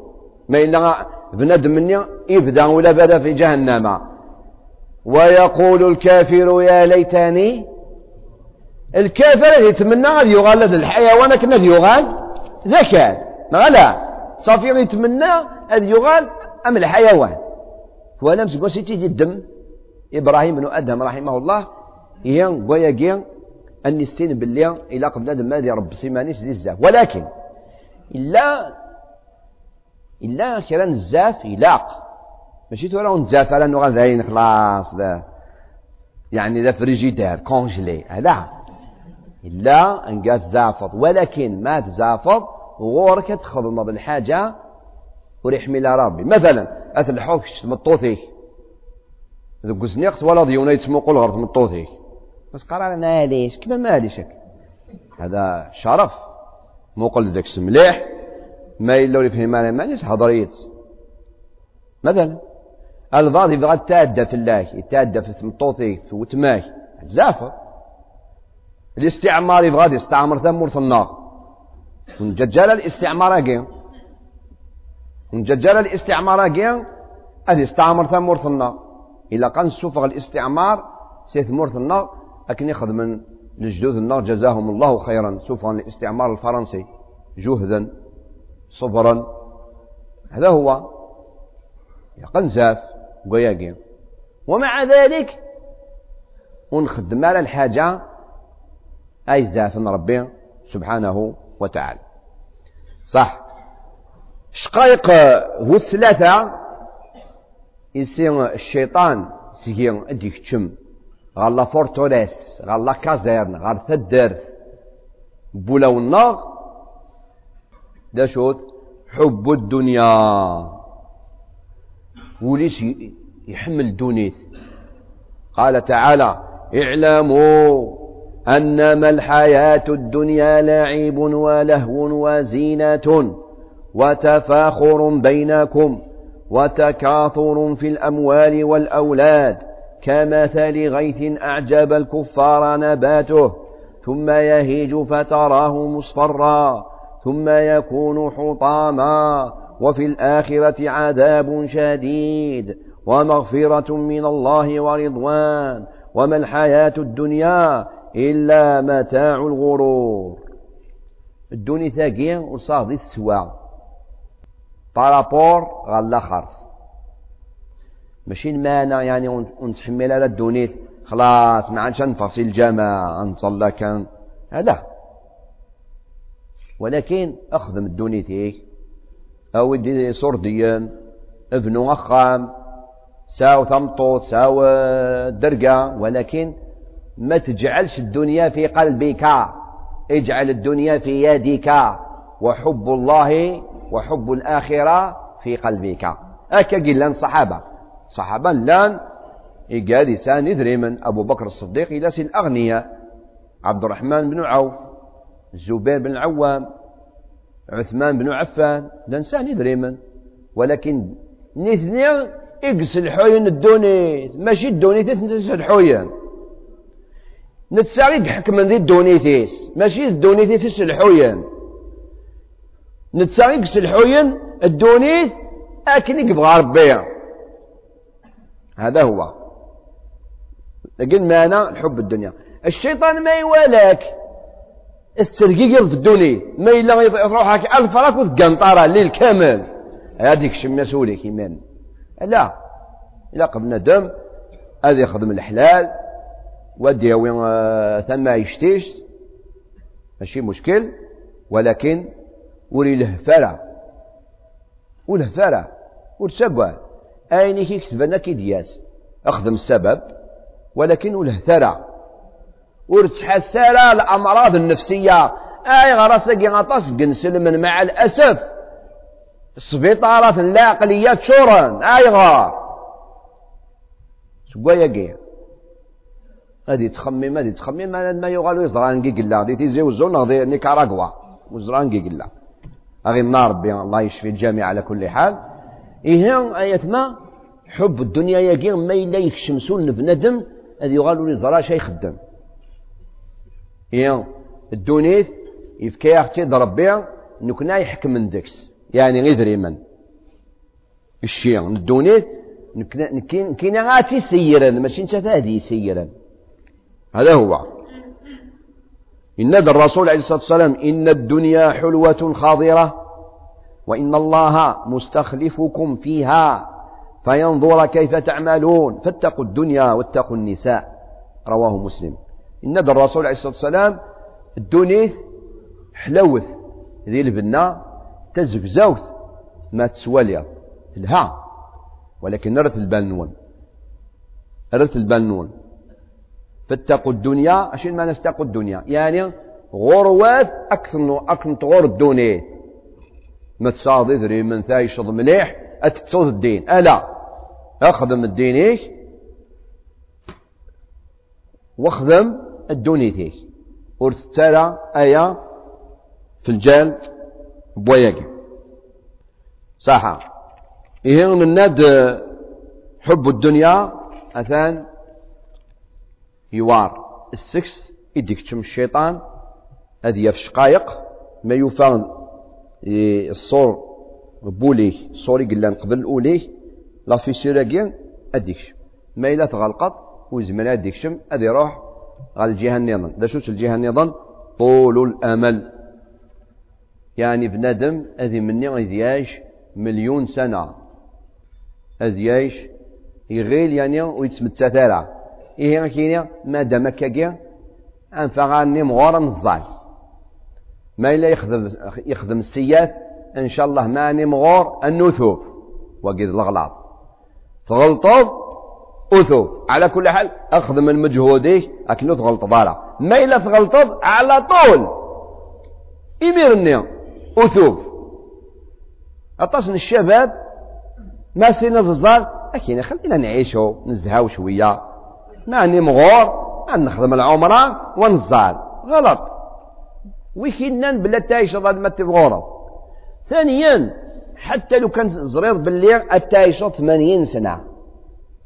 ما إلا بنادم مني يبدأ ولا بدا في جهنم. ويقول الكافر يا ليتني. الكافر يتمنى غادي يغال الحيوان كنا يغال؟ ذكاء لا. صافي يتمنى أن يغال أم الحيوان؟ ولم سيتي الدم. إبراهيم بن أدهم رحمه الله. ين ويا أني السين باللي إلى قبل ماذا رب سيمانيس الزاف. ولكن إلا إلا كرا الزاف يلاق ماشي تورا نزاف على نوع ذاين خلاص ذا. يعني ذا فريجيدير كونجلي. هذا. إلا أن قات زافض. ولكن ما تزافض غورك تخدم بالحاجة وريحمي ربي. مثلا أثل الحوض كش تمطوثيك ذوك زنيقت ولا ضيونا يتسمقوا الغرض تمطوثيك بس قرار ماليش كما ماليشك هذا شرف. مو قل ذاك مليح. ما إلا اللي فهم أنا مانيش حضريت مثلا الفاضي يبغى تادى في الله يتادى في تمطوطي في وتماك زافر الاستعمار يبغى يستعمر ثمور في النار. ونججال الاستعمار أجين ونججال الاستعمار أجين أن استعمر ثمور النار. إلا كان سوفغ الاستعمار سيثمور النار. لكن ياخذ من الجدود النار جزاهم الله خيرا. سوفغ الاستعمار الفرنسي. جهدا صبرا. هذا هو قنزاف وياقين. ومع ذلك ونخدم على الحاجة أي زاف ربي سبحانه وتعالى. صح. شقايق هو الثلاثة؟ يصير الشيطان سيكين أديك تشم غالا فورتوريس غالا كازيرن غال بولا والنار دا شوت حب الدنيا وليش يحمل دونيث قال تعالى اعلموا أنما الحياة الدنيا لعب ولهو وزينة وتفاخر بينكم وتكاثر في الأموال والأولاد كمثل غيث أعجب الكفار نباته ثم يهيج فتراه مصفرا ثم يكون حطاما وفي الآخرة عذاب شديد ومغفرة من الله ورضوان وما الحياة الدنيا إلا متاع الغرور. الدنيا ثاقين وصاغ السوا بارابور غا الآخر ماشي المانع يعني ونتحمل على الدونيت. خلاص ما عادش نفصل الجامع نصلى كان لا ولكن أخدم الدونيت هيك. أو دي صور ديان ابنو اخام ساو ثمطوط ساو درقة. ولكن ما تجعلش الدنيا في قلبك. اجعل الدنيا في يدك. وحب الله وحب الآخرة في قلبك. أكا قلنا الصحابة. صحابة لأن إيقاد سان يدري من أبو بكر الصديق إلى سي الأغنياء عبد الرحمن بن عوف الزبير بن العوام عثمان بن عفان الإنسان يدري من. ولكن نثني إقس الحوين الدونيت ماشي الدونيت تنسى الحوين نتساغي حكم ذي الدونيتيس ماشي الدونيتيس الحوين نتساغي الحوين الدونيت أكن يبغى ربي هذا هو. لكن معنى الحب الدنيا. الشيطان ما يوالاك السرقيق في الدنيا ما إلا يروحك ألف راك وتقنطرة الليل كامل. هذيك شم سولي كيمان. لا. إلا قبل دم. هذا يخدم الحلال. ودي وين آه، ثم يشتيش. ماشي مشكل. ولكن ولي وله فرع ورسبع أين كيكتب كي دياس. أخدم السبب ولكن وله ثرى ورتحسر الأمراض النفسية. أي غرسك غطس قنسل مع الأسف. السبيطارات العقليات شورا أي غار سوايا قيا غادي تخمم غادي تخمم. ما يغالو يزران كي قلا. غادي تيزي وزون غادي نيكاراغوا. وزران كي قلا. أغي النار ربي الله يشفي الجميع على كل حال. إيه آية ما؟ حب الدنيا يقين ما إلا يكشمسون بندم هذي يغالو لي زرا شي يخدم. إيه الدونيث يفكي أختي ربي نكنا يحكم من دكس يعني غير دريمن الشيء الدونيث نكين كينا غاتي سيرا ماشي انت هذه سيرا هذا هو. إن الرسول عليه الصلاة والسلام إن الدنيا حلوة خاضرة. وإن الله مستخلفكم فيها فينظر كيف تعملون. فاتقوا الدنيا واتقوا النساء. رواه مسلم. إن الرسول عليه الصلاة والسلام الدنيث حلوث. ذي البنا تزفزوث ما تسواليا الها. ولكن رت البنون. رت البنون. فاتقوا الدنيا. أشين ما نستقوا الدنيا. يعني غروات أكثر أكثر تغور الدنيا. ما تصادي ذري من ثايشض مليح أتتصوت الدين. ألا أخدم الدين إيش؟ واخدم الدنيتيك ورثترى آية في الجال بوياك صح إيه من الناد حب الدنيا أثان يوار. السكس يديك تشم الشيطان هذه في شقايق ما يفان الصور بوليه صوري قلان قبل أوليه لا في سيراكين أديكش ما إلا تغلقط وزمن أديكشم أدي يروح على الجهة النظام. دا شوش الجهة النظام؟ طول الأمل. يعني بنادم أذي مني غير يعيش مليون أذي يعيش يغيل يعني ويتسمت ثارة إيه كينيا؟ ما دام كاكيا أنفغاني مغورا نزال ما إلا يخدم يخدم السيات إن شاء الله ماني مغور النثوب. وقيد الغلاط تغلطض أثوب. على كل حال أخذ من مجهوده أكنو تغلط ضارة ما إلا تغلطض على طول. إميرني أثوب. أطاسن الشباب ما سينا الزار. أكينا خلينا نعيشو نزهاو شوية. ماني مغور نخدم العمرة ونزال غلط. ويكينان بلا تعيش ضد ما تبغورض ثانيا حتى لو كان زرير باللي التايشط 80 سنة.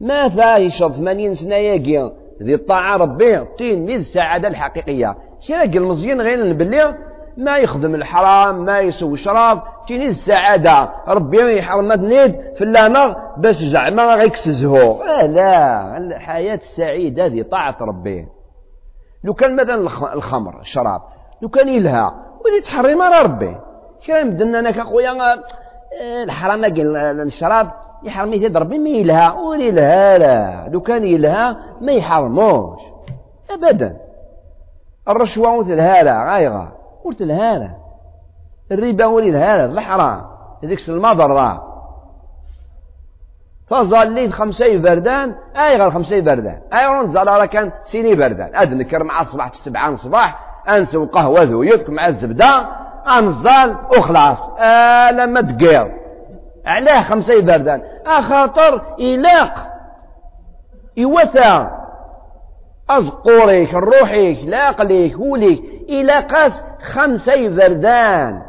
ما فايشط 80 سنة ياكي؟ ذي الطاعة ربي تين ذي السعادة الحقيقية. كي المزيان غير باللي ما يخدم الحرام ما يسوي شراب تيني السعادة. ربي يحرم نيد في اللانغ بس زعما غيكسزهو. آه لا الحياة السعيدة هذه طاعة ربي. لو كان مثلا الخمر الشراب لو كان يلها ودي تحرم على ربي. كان يمدنا أنا كأخويا الحرام الشراب يحرم يتد ربي ما يلها ولي لها لا. لو كان يلها ما يحرموش. ابدا. الرشوة مثل هذا غايغة. قلت لها الربا ولي لها الحرام هذيك المضرة. تظليت خمسة يبردان. أي غير خمسة يبردان. أي غير راه كان سيني يبردان. أد نكر مع الصباح في السبعة الصباح. أنسو قهوة ذويتك مع الزبدة أنزال وخلاص. آه لما تقير. علاه خمسة يبردان. أخاطر يلاق يوثى. أذقوريك روحيك لاقليك وليك إلى قاس خمسة يبردان.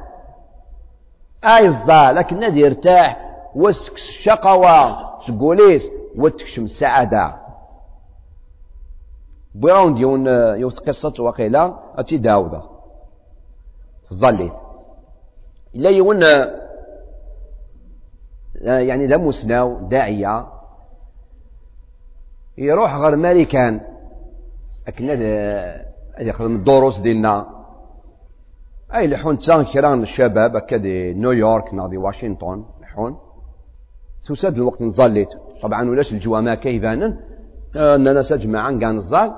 أي الزال لكن نادي يرتاح. وسكس الشقوة. سقوليس وتكشم السعادة. بيراون ديون يوث قصة وقيلة أتي داودة ظلي إلا يون يعني لا مسناو داعية يروح غير ماريكان أكن هذا يخدم الدروس ديالنا أي لحون تسان كران الشباب هكا دي نيويورك ناضي واشنطن لحون تساد الوقت نزليت طبعا ولاش الجوامع كيفانا آه، اننا سجمعا كاع نزال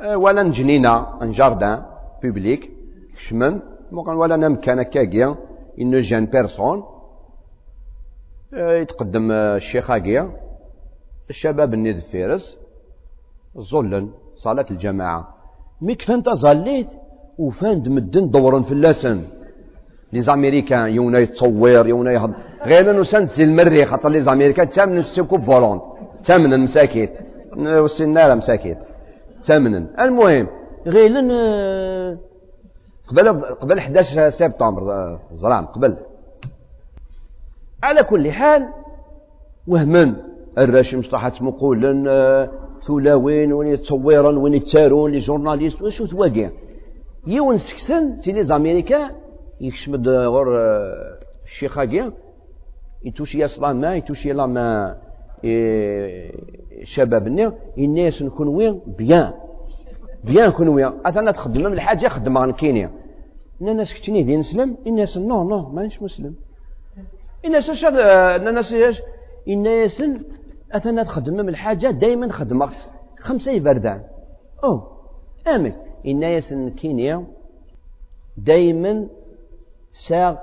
آه، ولا نجنينا ان جاردان بوبليك شمم ولا نمكان هكاكيا إن جان بيرسون آه، يتقدم الشيخ هاكيا الشباب النيد فيرس زولن صلاة الجماعة. مي كفان زليت وفان مدن دورن في اللسن. لي زاميريكان يونا يتصور يونا يهض. غير أنه سنت المري خاطر لي زاميريكان تامن السكوب فولونت تامن المساكيت. والسنارة مساكيت تامن المهم غير قبل قبل 11 سبتمبر زرام قبل. على كل حال وهمن الراشم صلاحات مقولا ثلاوين وين يتصورن وين يتسارون لي جورناليست وشو تواقع. يون سكسن سي لي زاميريكان يكشمد غور الشيخاكي يتوشي يصلان ما يتوشي لا ما شبابنا الناس نكون وين بيان. بيان نكون وين أنا تخدم الحاجة خدمها كينيا الناس كتني دي نسلم الناس نو نو مانيش مسلم. الناس اش الناس إيش؟ الناس اثنا تخدم الحاجة دائما خدمت خمسة يبردان. أو أمك الناس كينيا دائما ساغ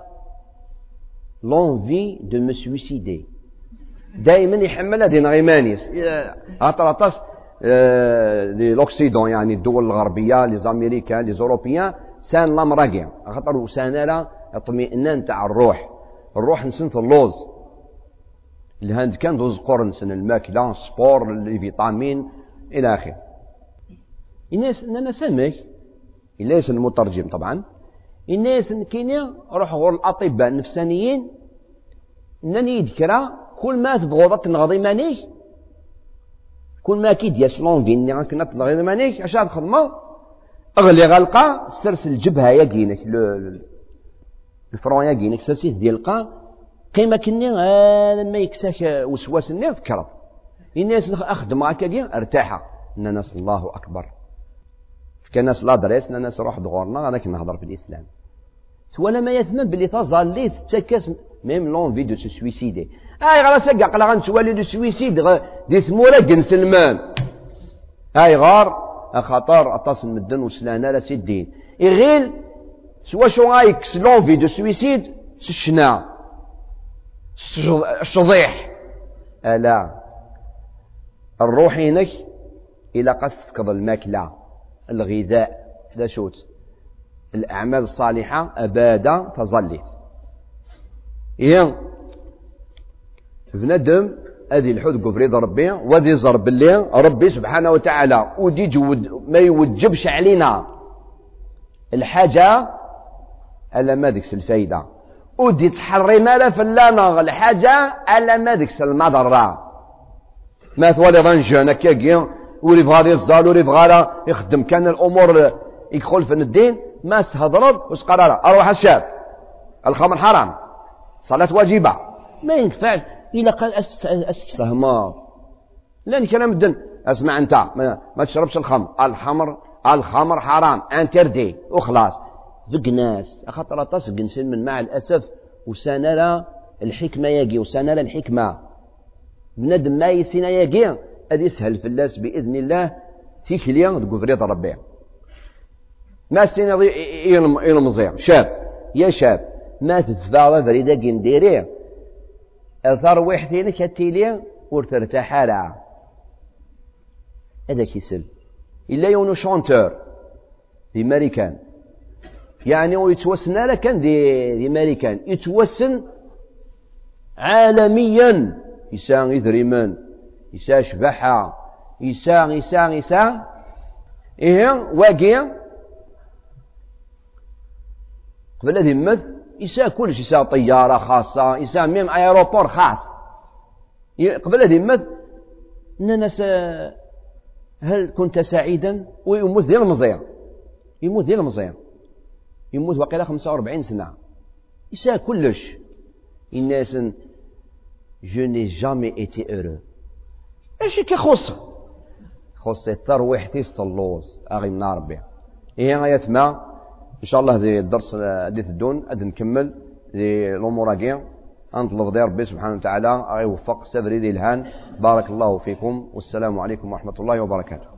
لونفي دو مو سويسيدي. دائما يحمل هذه غيمانيس اطراطاس لي لوكسيدون يعني الدول الغربية لي زاميريكان لي زوروبيان سان لا مراقع خاطر سان اطمئنان تاع الروح. الروح نسنت اللوز. الهند كان دوز قرن سن الماكلة سبور لي فيتامين إلى آخره. الناس أنا سمك ليس المترجم طبعا. الناس كاينين روح غور الأطباء النفسانيين. كل ما تضغط تنغضي مانيك كل ما كي ديال لونفي راك تنغضي مانيك هاد الخدمة اغلي غلقة سرس الجبهة ياكينك الفرون ياكينك سرسيت ديال القا. قيمة كني هذا ما يكساك وسواس النير ذكرت الناس أخدم هكا ارتاح إن الناس الله أكبر. كان ناس دريس ناس روح دغورنا كنا نهضر في الإسلام. ولا ما يثمن باللي تظل تتكاس ميم لون في دو سويسيدي اي غير سقع قلا غنتوالي دو سويسيد دي ثمورة جن سلمان اي غار خطر اتصل مدن وسلانا لا سيدين يغيل سوا شو غايكس لون في دو سويسيد سشنا. الشضيح ألا. الروح هناك إلى قصف كض الماكلة. الغذاء لا شوت. الأعمال الصالحة أبدا تظلي. إيه بندم هذه الحد قفريد ربي ودي زرب اللي ربي سبحانه وتعالى ودي جود ما يوجبش علينا الحاجة ألا ما ديكس الفايدة. ودي تحري مالا فلانا الحاجة ألا ما ديكس المضرة. ما ثوالي رنجان كاكي وريف غادي يزال وريف غالا يخدم كان الأمور يدخل في الدين ما سهضرب وش قرار أروح الشاب. الخمر حرام. صلاة واجبة. ما ينفعش إلا قال أستفهما لأن كلام الدن. أسمع أنت. ما, تشربش الخمر. الخمر الخمر حرام. انتردي وخلاص. ذق ناس. خاطر تصق من مع الأسف. وسنرى الحكمة يجي. وسنرى الحكمة. بندم ما يسينا يجي. هذا يسهل في الناس بإذن الله. تيكليا تقول فريضة ربي. ما سينا يلمزيع شاب. يا شاب. ما تتفاضى فريدة قنديري أثار وحدين كتيلي ور ترتاح على هذا كيسل إلا يونو شونتور دي ماريكان. يعني ويتوسن على كان دي, دي ماريكان. يتوسن عالميا. يسان إذريمان يسا شبحة يسا يسا يسا إيه واقع قبل هذه يمث يسا كلش يسا طيارة خاصة يسا ميم أيروبور خاص. قبل هذه يمث ناس هل كنت سعيدا؟ ويموت ديال المزيان يموت ديال المزيان يموت واقيلا 45 سنة. يسا كلش. الناس ني جامي ايتي اورو اش كيخص خص؟ الترويح تيست اللوز أغي من ربي هي غاية ما؟ إن شاء الله دي الدرس دي تدون اد نكمل دي الأمور كاع انطلب دي ربي سبحانه وتعالى يوفق سفري دي الهان. بارك الله فيكم والسلام عليكم ورحمة الله وبركاته.